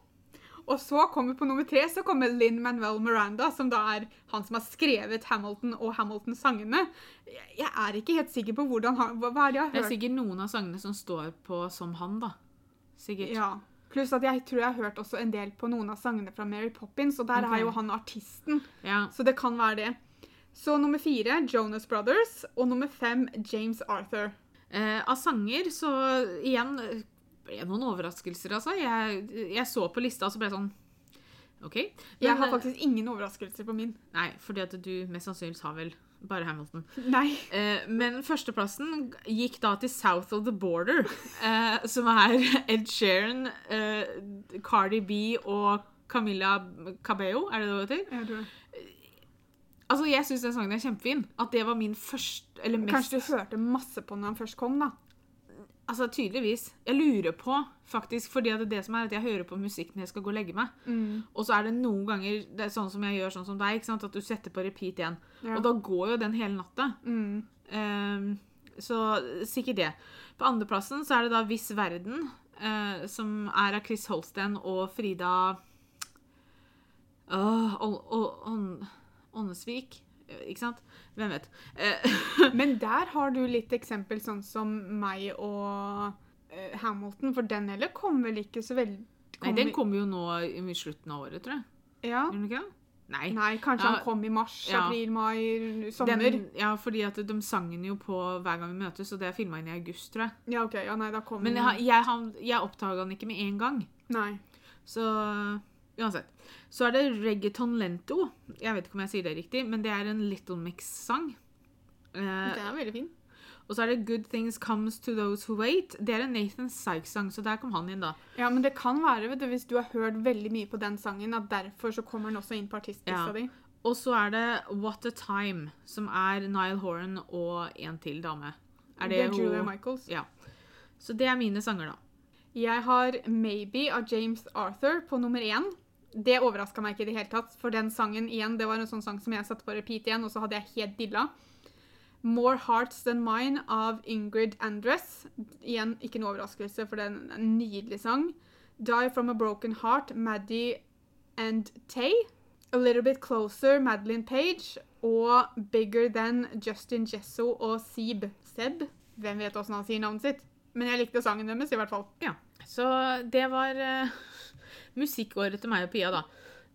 Og så kommer på nummer tre så kommer Linn Manuel Miranda, som da er han som har skrevet Hamilton og Hamilton-sangene. Jeg, er ikke helt sikker på hvordan han, hva, hva er det jeg Det er hørt. sikkert noen av sangene som står på som han, da. Sikkert. Ja. Pluss at jeg tror jeg har hørt også en del på noen av sangene fra Mary Poppins, og der okay. er jo han artisten. Ja. Så det kan være det. Så nummer fire Jonas Brothers, og nummer fem James Arthur. Eh, av sanger så igjen ble noen overraskelser, altså. Jeg, jeg så på lista og så ble jeg sånn OK? Jeg har eh, faktisk ingen overraskelser på min. Nei, fordi at du mest sannsynlig har vel bare Hamilton. Nei. Eh, men førsteplassen gikk da til South of the Border, eh, som er Ed Sheeran, eh, Cardi B og Camilla Cabello, er det det det heter? Jeg tror det. Altså, Jeg syns den sangen er kjempefin. At det var min første Eller mest Kanskje du hørte masse på den når han først kom, da. Altså, tydeligvis. Jeg lurer på, faktisk, fordi at det som er at jeg hører på musikk når jeg skal gå og legge meg. Mm. Og så er det noen ganger det er sånn som jeg gjør sånn som deg, ikke sant? at du setter på repeat igjen. Ja. Og da går jo den hele natta. Mm. Um, så sikkert det. På andreplassen så er det da Viss Verden, uh, som er av Chris Holsten og Frida Åh, Ål- Ikke sant? Hvem vet. Eh, [LAUGHS] Men der har du litt eksempel sånn som meg og eh, Hamilton, for den heller kom vel ikke så veldig nei, den kommer jo nå i slutten av året, tror jeg. Ja. Gjør den ikke det? Nei. Nei, kanskje Ja. han kom i mars, Ja. april, mai, sommer. Den, ja, fordi at de sang den jo på hver gang vi møtes, og det er filma inn i august, tror jeg. Ja, ok. Ja, nei, da kom Men jeg, jeg, jeg oppdaga den ikke med en gang. Nei. Så uansett. Så er det reggaeton lento. Jeg vet ikke om jeg sier det riktig, men det er en Little Mix-sang. Eh, Den er veldig fin. og så er det Good Things Comes To Those Who Wait. Det er en Nathan Sykes-sang, så der kom han inn, da. Ja, men det kan være, vet du, hvis du har hørt veldig mye på den sangen, at derfor så kommer den også inn på artistlista Ja. di. Og så er det What A Time, som er Nile Horan og en til dame. Er det, det er Julia hun- Michaels. Ja. Så det er mine sanger, da. Jeg har Maybe av James Arthur på nummer én. Det overraska meg ikke i det hele tatt, for den sangen igjen, det var en sånn sang som jeg satte på repeat igjen, og så hadde jeg helt dilla. More Hearts Than Mine av Ingrid Andress. Igjen ikke noe overraskelse, for det er en nydelig sang. Die From A Broken Heart, Maddie and Tay. A Little Bit Closer, Madeline Page. Og Bigger Than Justin Jesso og Seb. Seb? Hvem vet åssen han sier navnet sitt? Men jeg likte sangen deres, i hvert fall. Ja. Så det var eh, musikkåret til meg og Pia, da.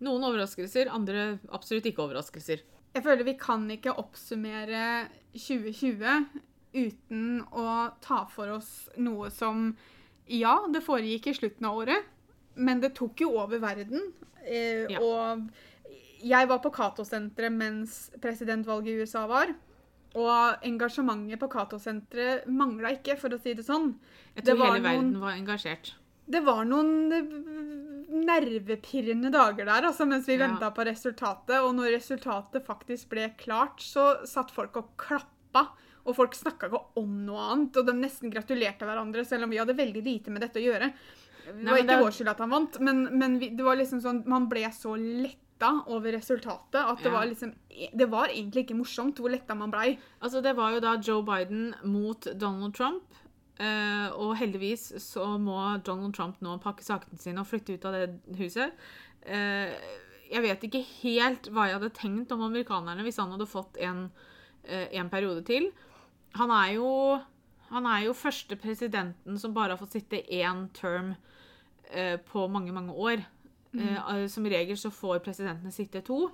Noen overraskelser, andre absolutt ikke overraskelser. Jeg føler vi kan ikke oppsummere 2020 uten å ta for oss noe som Ja, det foregikk i slutten av året, men det tok jo over verden. Eh, Ja. Og jeg var på Cato-senteret mens presidentvalget i USA var. Og engasjementet på Cato-senteret mangla ikke, for å si det sånn. Jeg tror var hele verden noen- var engasjert. Det var noen nervepirrende dager der altså, mens vi Ja. venta på resultatet. Og når resultatet faktisk ble klart, så satt folk og klappa. Og folk snakka ikke om noe annet, og de nesten gratulerte hverandre, selv om vi hadde veldig lite med dette å gjøre. Det var Nei, ikke det vår skyld at han vant, men, men vi, det var liksom sånn, man ble så letta over resultatet at det Ja. var liksom Det var egentlig ikke morsomt hvor letta man blei. Altså, det var jo da Joe Biden mot Donald Trump. Eh, og heldigvis så må Donald Trump nå pakke sakene sine og flytte ut av det huset. Uh, jeg vet ikke helt hva jeg hadde tenkt om amerikanerne hvis han hadde fått en, uh, en periode til. Han er jo han er jo første presidenten som bare har fått sitte én term på mange, mange år. Eh, som regel så får presidentene sitte to.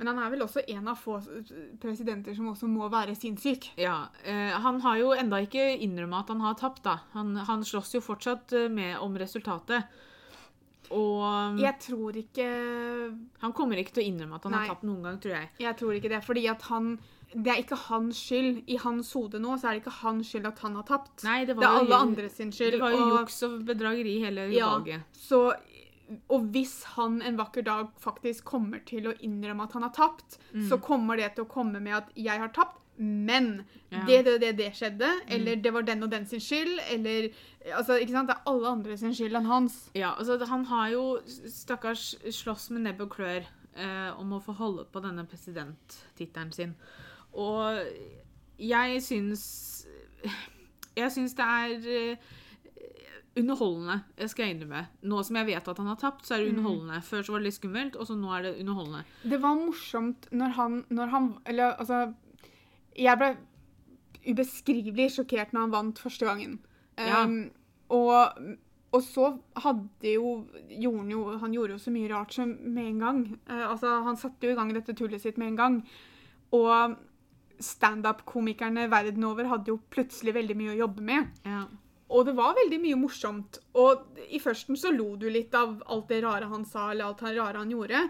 Men han er vel også en av få presidenter som også må være sinnssyk. Ja, eh, Han har jo enda ikke innrømmet at han har tapt. da. Han, han slåss jo fortsatt eh, med om resultatet. Og Jeg tror ikke han kommer ikke til å innrømme at han Nei. har tapt noen gang, tror jeg. Jeg tror ikke det, fordi at han Det er ikke hans skyld. I hans hode nå så er det ikke hans skyld at han har tapt. Nei, det det var er jo- alle andre sin skyld. Det var jo og- juks og bedrageri hele Ja. valget. Så, og hvis han en vakker dag faktisk kommer til å innrømme at han har tapt, så kommer det til å komme med at 'jeg har tapt', men Ja. det, det, det, det skjedde, eller det var den og den sin skyld, eller altså, ikke sant? Det er alle andre sin skyld enn hans. Ja, altså Han har jo, stakkars, slåss med nebb og klør eh, om å få holde på denne presidenttittelen sin. Og jeg syns Jeg syns det er eh, underholdende, skal jeg innrømme. Nå som jeg vet at han har tapt, så er det underholdende. Før så var det litt skummelt, og så nå er det underholdende. Det var morsomt når han, når han Eller altså Jeg ble ubeskrivelig sjokkert når han vant første gangen. Ja. Um, og, og så hadde jo, gjorde han jo Han gjorde jo så mye rart som med en gang. Uh, altså, han satte jo i gang dette tullet sitt med en gang. Og standup-komikerne verden over hadde jo plutselig veldig mye å jobbe med. Ja. Og det var veldig mye morsomt. Og i førsten så lo du litt av alt det rare han sa, eller alt det rare han gjorde.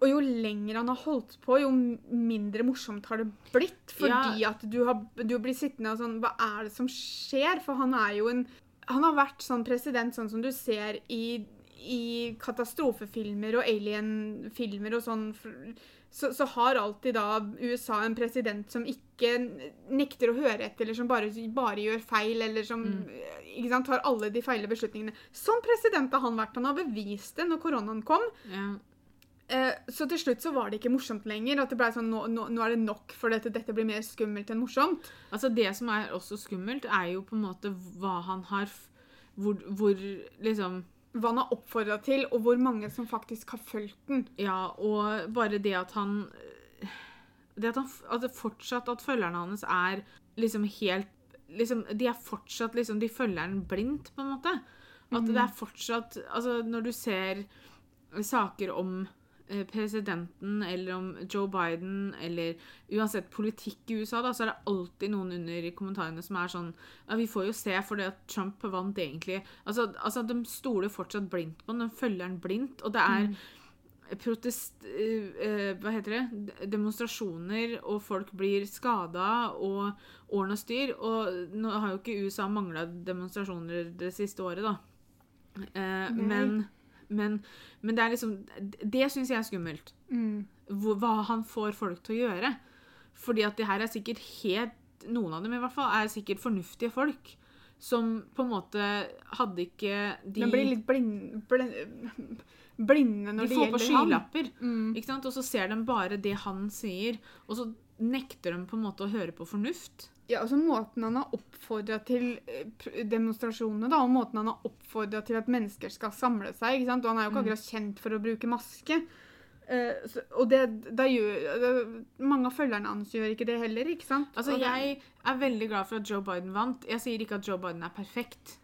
Og jo lenger han har holdt på, jo mindre morsomt har det blitt. Fordi Ja. at du har, du blir sittende og sånn Hva er det som skjer? For han er jo en Han har vært sånn president sånn som du ser i, i katastrofefilmer og alien-filmer og sånn. Så, så har alltid da USA en president som ikke nekter å høre etter, eller som bare, bare gjør feil, eller som ikke sant, tar alle de feile beslutningene. Sånn president har han vært. Han har bevist det når koronaen kom. Ja. Eh, så til slutt så var det ikke morsomt lenger. At det ble sånn, nå, nå, nå er det nok for dette, dette blir mer skummelt enn morsomt. Altså Det som er også skummelt, er jo på en måte hva han har Hvor, hvor liksom Hva han har oppfordra til, og hvor mange som faktisk har fulgt den. Ja, og bare det at han Det at han at det fortsatt at følgerne hans er liksom helt liksom, De er fortsatt liksom De følger han blindt, på en måte. At det er fortsatt Altså, når du ser saker om presidenten eller om Joe Biden eller uansett politikk i USA, da, så er det alltid noen under i kommentarene som er sånn Ja, vi får jo se, fordi at Trump vant egentlig Altså, altså de stoler fortsatt blindt på ham, de følger ham blindt, og det er protest... eh, eh, hva heter det? Demonstrasjoner, og folk blir skada, og ordn og styr. Og nå har jo ikke USA mangla demonstrasjoner det siste året, da. Eh, men, men, men det er liksom Det syns jeg er skummelt. Mm. Hva han får folk til å gjøre. Fordi at det her er sikkert helt Noen av dem i hvert fall er sikkert fornuftige folk. Som på en måte hadde ikke de Men blir litt blind, blind, blinde når De det får på skylapper. Mm. Ikke sant? Og så ser de bare det han sier, og så nekter de på en måte å høre på fornuft. Ja, altså Måten han har oppfordra til eh, demonstrasjonene, da, og måten han har oppfordra til at mennesker skal samle seg ikke sant? Og han er jo ikke Mm. akkurat kjent for å bruke maske. Uh, så, og det, da gjør, det, Mange av følgerne hans gjør ikke det heller, ikke sant? Altså, det- Jeg er veldig glad for at Joe Biden vant. Jeg sier ikke at Joe Biden er perfekt.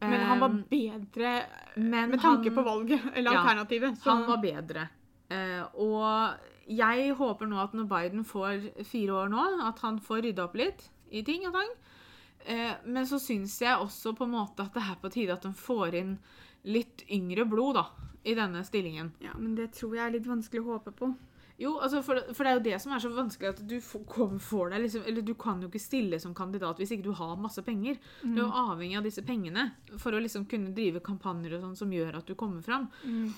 Men han var Um, bedre men med tanke han- på valget, [LAUGHS] eller Ja, alternativet. Så, Han var bedre. Uh, og jeg håper nå at når Biden får fire år nå, at han får rydda opp litt i ting og tang. Eh, men så syns jeg også på en måte at det er på tide at de får inn litt yngre blod da, i denne stillingen. ja, men det tror jeg er litt vanskelig å håpe på. Jo, altså for, for det er jo det som er så vanskelig, at du får, får deg liksom Eller du kan jo ikke stille som kandidat hvis ikke du har masse penger. Du er jo avhengig av disse pengene for å liksom kunne drive kampanjer og sånn som gjør at du kommer fram. Mm.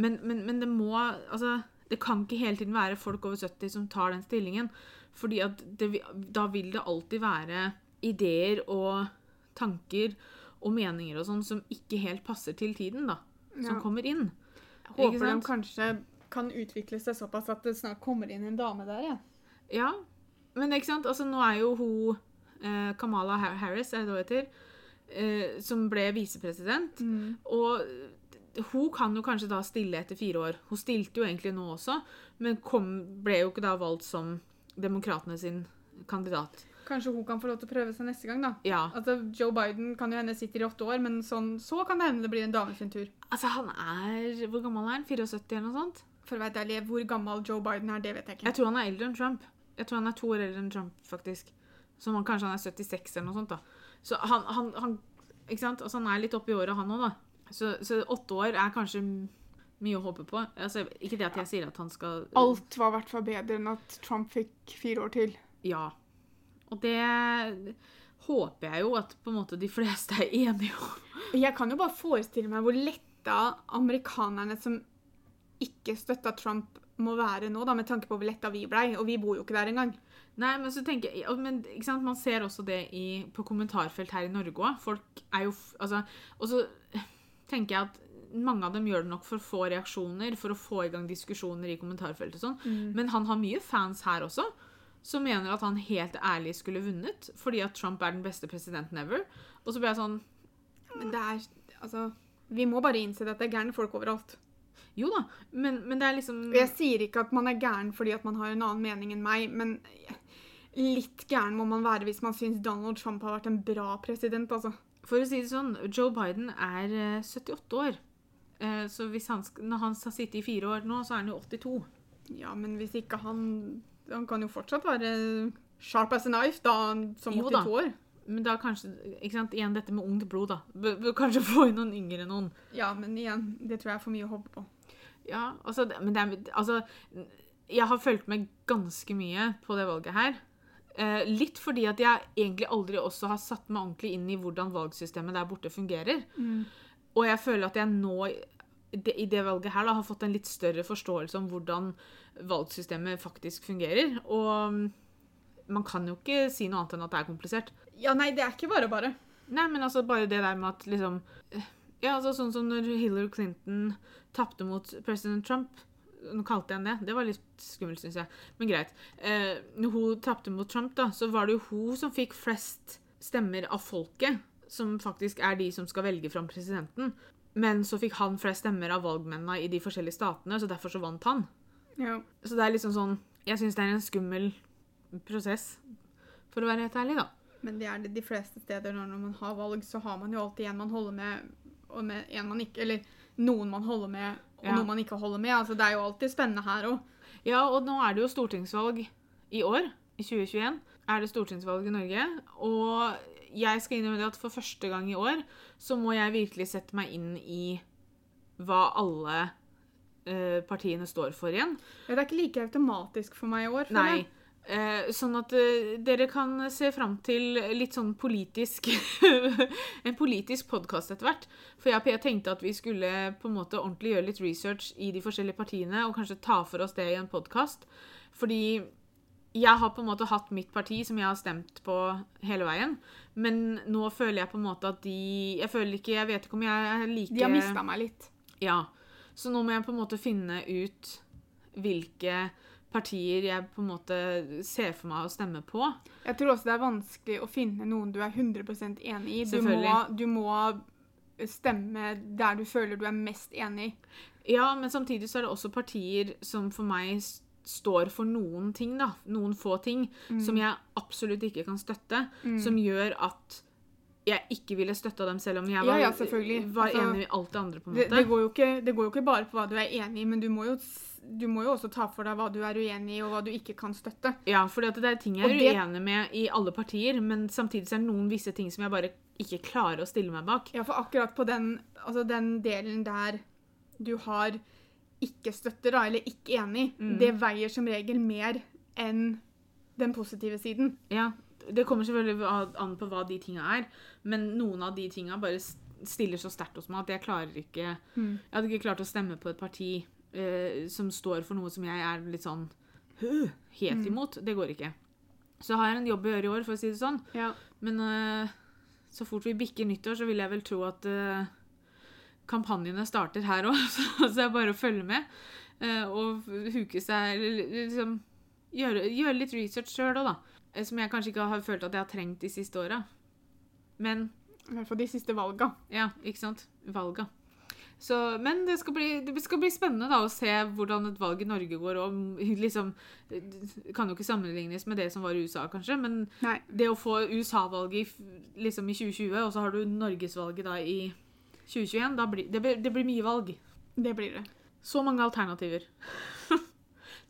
Men, men, men det må Altså, det kan ikke hele tiden være folk over 70 som tar den stillingen. Fordi at det, da vil det alltid være ideer og tanker og meninger og sånn som ikke helt passer til tiden, da. Som Ja. kommer inn. Jeg håper de kanskje kan utvikle seg såpass at det snart kommer inn en dame der, jeg. Ja, men ikke sant? Altså, nå er jo hun eh, Kamala Harris, er det hun heter, eh, som ble visepresident. Og hun kan jo kanskje da stille etter fire år. Hun stilte jo egentlig nå også, men kom, ble jo ikke da valgt som demokratene sin kandidat. Kanskje hun kan få lov til å prøve seg neste gang, da. Ja. Altså, Joe Biden kan jo hende sitter i åtte år, men sånn, så kan det hende det blir en dame sin tur. Altså, han er Hvor gammel er han? 74 eller noe sånt? For å være ærlig, hvor gammel Joe Biden er, det vet jeg ikke. Jeg tror han er eldre enn Trump. Jeg tror han er to år eldre enn Trump, faktisk. Så man, kanskje han er 76 eller noe sånt, da. Så han, han, han Ikke sant? Altså, han er litt oppi året, han òg, da. Så, så åtte år er kanskje mye å håpe på. Altså, ikke det at jeg sier at han skal Alt var i hvert fall bedre enn at Trump fikk fire år til. Ja. Og det håper jeg jo at på en måte de fleste er enige om. Jeg kan jo bare forestille meg hvor letta amerikanerne som ikke støtta Trump, må være nå, da, med tanke på hvor letta vi blei. Og vi bor jo ikke der engang. Nei, men så tenker jeg, men? Man ser også det i, på kommentarfelt her i Norge òg. Folk er jo altså, Og så tenker jeg at mange av dem gjør det nok for å få reaksjoner, for å få i gang diskusjoner i kommentarfeltet og sånn. Men han har mye fans her også, som mener at han helt ærlig skulle vunnet fordi at Trump er den beste presidenten ever. Og så ble jeg sånn Men det er Altså, vi må bare innse at det er gærne folk overalt. Jo da, men, men det er liksom jeg sier ikke at man er gæren fordi at man har en annen mening enn meg, men litt gæren må man være hvis man syns Donald Trump har vært en bra president, altså. For å si det sånn, Joe Biden er eh, 78 år. Eh, Så hvis han, når han har sittet i fire år nå, så er han jo 82. Ja, men hvis ikke han Han kan jo fortsatt være sharp as a knife da som 82 da. 82 år. Men da kanskje ikke sant, Igjen dette med ungt blod, da. B -b kanskje få inn noen yngre noen. Ja, men igjen, det tror jeg er for mye å håpe på. Ja, altså, men det er Altså, jeg har fulgt med ganske mye på det valget her. Eh, litt fordi at jeg egentlig aldri også har satt meg ordentlig inn i hvordan valgsystemet der borte fungerer. Og jeg føler at jeg nå i det valget her da, har fått en litt større forståelse om hvordan valgsystemet faktisk fungerer. Og mm, man kan jo ikke si noe annet enn at det er komplisert. Ja, nei, det er ikke bare bare. Nei, men altså bare det der med at liksom eh, Ja, altså sånn som når Hillary Clinton tapte mot president Trump. Nå kalte jeg henne det. Det var litt skummelt, syns jeg. Men greit. Eh, når hun tapte mot Trump, da, så var det jo hun som fikk flest stemmer av folket. Som faktisk er de som skal velge fram presidenten. Men så fikk han flest stemmer av valgmennene i de forskjellige statene, så derfor så vant han. Ja. Så det er liksom sånn Jeg syns det er en skummel prosess, for å være helt ærlig, da. Men det er det de fleste steder når man har valg, så har man jo alltid en man holder med, og med en man ikke Eller noen man holder med, og Ja. noen man ikke holder med. Altså, det er jo alltid spennende her òg. Ja, og nå er det jo stortingsvalg i år. I 2021 er det stortingsvalg i Norge. Og jeg skal innrømme det at for første gang i år så må jeg virkelig sette meg inn i hva alle eh, partiene står for igjen. Ja, det er ikke like automatisk for meg i år. Nei. Eh, sånn at eh, dere kan se fram til litt sånn politisk [LAUGHS] En politisk podkast etter hvert. For jeg, og Pia tenkte at vi skulle på en måte ordentlig gjøre litt research i de forskjellige partiene, og kanskje ta for oss det i en podkast. Fordi jeg har på en måte hatt mitt parti som jeg har stemt på hele veien. Men nå føler jeg på en måte at de Jeg føler ikke Jeg vet ikke om jeg er like De har mista meg litt. ja. Så nå må jeg på en måte finne ut hvilke partier jeg på en måte ser for meg å stemme på. Jeg tror også det er vanskelig å finne noen du er 100 enig i. Du må, du må stemme der du føler du er mest enig. Ja, men samtidig så er det også partier som for meg står for noen ting, da. Noen få ting som jeg absolutt ikke kan støtte. Som gjør at jeg ikke ville støtta dem selv om jeg var, Ja, ja, var Altså, enig i alt det andre. på en måte. det, går jo ikke, det går jo ikke bare på hva du er enig i, men du må jo, du må jo også ta for deg hva du er uenig i, og hva du ikke kan støtte. Ja, for det er ting jeg er det- uenig med i alle partier, men samtidig så er det noen visse ting som jeg bare ikke klarer å stille meg bak. Ja, for akkurat på den, altså den delen der du har ikke støtter, da, eller ikke enig, Mm. det veier som regel mer enn den positive siden. Ja, det kommer selvfølgelig an på hva de tinga er, men noen av de tinga bare stiller så sterkt hos meg at jeg klarer ikke Mm. Jeg hadde ikke klart å stemme på et parti eh, som står for noe som jeg er litt sånn «Hø, helt Mm. imot. Det går ikke. Så har jeg en jobb å gjøre i år, for å si det sånn. Ja. Men eh, så fort vi bikker nyttår, så vil jeg vel tro at eh, kampanjene starter her òg. [LAUGHS] Så, det er bare å følge med. eh, og huke seg liksom Gjøre, gjøre litt research sjøl òg, da. Eh, Som jeg kanskje ikke har følt at jeg har trengt de siste åra. Men I hvert fall de siste valga. ja, ikke sant? Valga. Så, men det skal, bli, det skal bli spennende da å se hvordan et valg i Norge går. Og [LAUGHS] liksom, kan jo ikke sammenlignes med det som var i USA, kanskje. Men Nei. det å få USA-valget liksom i 2020, og så har du Norgesvalget da i 2021, da blir, det, blir, det blir mye valg. Det blir det. Så mange alternativer. [LAUGHS]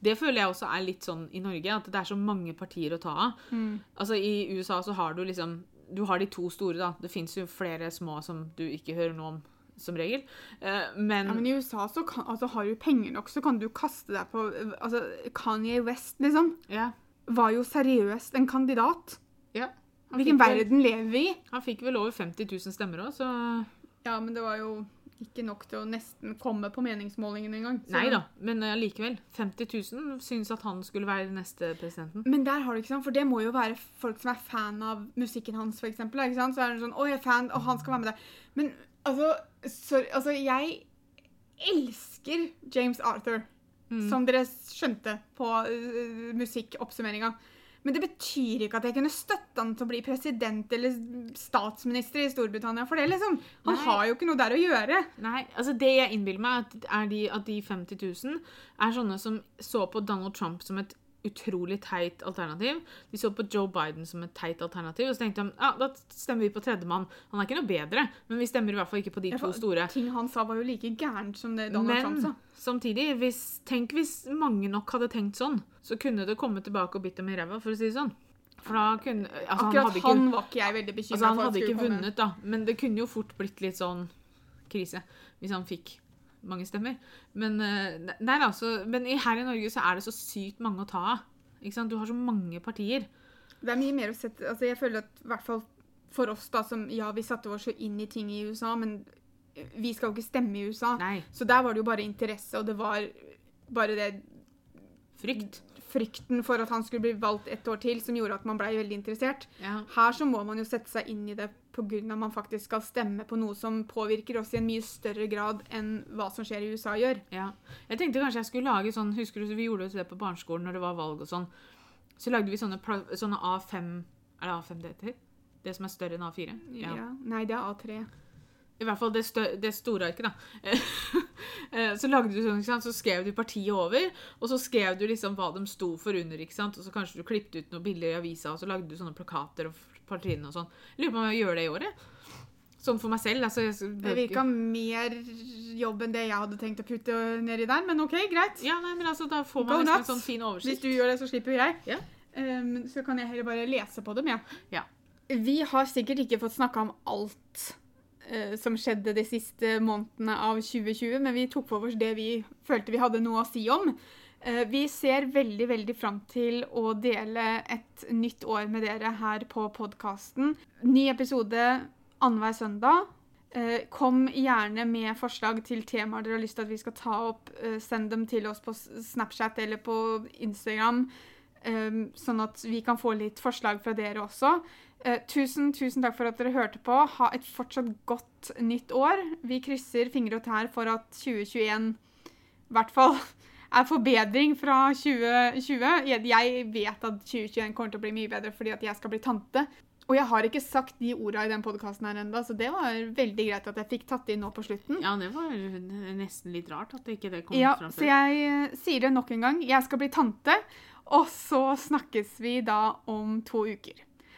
det føler jeg også er litt sånn i Norge, at det er så mange partier å ta av. Mm. Altså I USA så har du liksom Du har de to store, da. Det fins jo flere små som du ikke hører noe om, som regel. Uh, men, Ja, men i USA så kan, altså, har du penger nok, så kan du kaste deg på altså, Kanye West, liksom, Yeah. var jo seriøst en kandidat. ja. Han Hvilken vel- verden lever vi i? Han fikk vel over 50 000 stemmer òg, så Ja, men det var jo ikke nok til å nesten komme på meningsmålingen engang. Nei da, men allikevel. likevel. 50 000 syns at han skulle være neste presidenten. Men der har du ikke sant, for det må jo være folk som er fan av musikken hans, eksempel. Ikke sant? Så er det sånn, å, jeg er fan, og han skal være med der. Men altså, sorry, altså jeg elsker James Arthur, Mm. som dere skjønte på uh, musikkoppsummeringa. Men det betyr ikke at jeg kunne støtte han til å bli president eller statsminister i Storbritannia. For det, liksom. Han Nei. har jo ikke noe der å gjøre. Nei, altså det jeg innbiller meg, at, er de, at de 50 000 er sånne som så på Donald Trump som et utrolig teit alternativ. De så på Joe Biden som et teit alternativ, og så tenkte de ja, da stemmer vi på tredjemann. Han er ikke noe bedre, men vi stemmer i hvert fall ikke på de to store. Ting han sa, var jo like gærent som det Donald Trump sa. Men samtidig, hvis, tenk hvis mange nok hadde tenkt sånn, så kunne det komme tilbake og bitt dem i ræva, for å si det sånn. For da kunne altså, Akkurat han, ikke, var ikke jeg veldig bekymra altså, han for. Han hadde ikke vunnet, da. Men det kunne jo fort blitt litt sånn krise hvis han fikk mange stemmer. Men, altså, men her i Norge så er det så sykt mange å ta av. Du har så mange partier. Det er mye mer å sette Altså, jeg føler at i hvert fall for oss, da, som Ja, vi satte oss så inn i ting i USA, men vi skal jo ikke stemme i USA. Nei. Så der var det jo bare interesse, og det var bare det Frykt. Frykten for at han skulle bli valgt ett år til, som gjorde at man blei veldig interessert. Ja. Her så må man jo sette seg inn i det pga. at man faktisk skal stemme på noe som påvirker oss i en mye større grad enn hva som skjer i USA gjør. Ja. Jeg tenkte kanskje jeg skulle lage sånn Husker du vi gjorde det på barneskolen når det var valg og sånn? Så lagde vi sånne, sånne A5 Er det A5 det heter? Det som er større enn A4? Ja. Nei, det er A3. I hvert fall det, stø det store arket, da. [LAUGHS] Eh, så lagde du sånn, ikke sant? Så skrev du partiet over, og så skrev du liksom hva de sto for under. ikke sant? Og så kanskje du klippet ut noen bilder i avisa, og så lagde du sånne plakater og partiene og sånn. Lurer på om jeg gjør det i året. Sånn for meg selv. altså... Jeg, Det virka mer jobb enn det jeg hadde tenkt å putte nedi der, men OK, greit. Ja, nei, men altså, Da får man liksom en sånn fin oversikt. Hvis du gjør det, så slipper jeg. Ja. Um, så kan jeg heller bare lese på dem, jeg. Ja. Vi har sikkert ikke fått snakka om alt som skjedde de siste månedene av 2020, men vi tok for oss det vi følte vi hadde noe å si om. Eh, vi ser veldig, veldig fram til å dele et nytt år med dere her på podkasten. Ny episode annenhver søndag. Eh, kom gjerne med forslag til temaer dere har lyst til at vi skal ta opp. Eh, send dem til oss på Snapchat eller på Instagram, eh, sånn at vi kan få litt forslag fra dere også. Eh, tusen, tusen takk for at dere hørte på. Ha et fortsatt godt nytt år. Vi krysser fingre og tær for at 2021 i hvert fall [LAUGHS] er forbedring fra 2020. Jeg, vet at 2021 kommer til å bli mye bedre fordi at jeg skal bli tante. Og jeg har ikke sagt de orda i den podkasten her ennå, så det var veldig greit at jeg fikk tatt det inn nå på slutten. Ja, det var nesten litt rart at ikke det kom Ja, fram så jeg eh, sier det nok en gang. Jeg skal bli tante, og så snakkes vi da om to uker.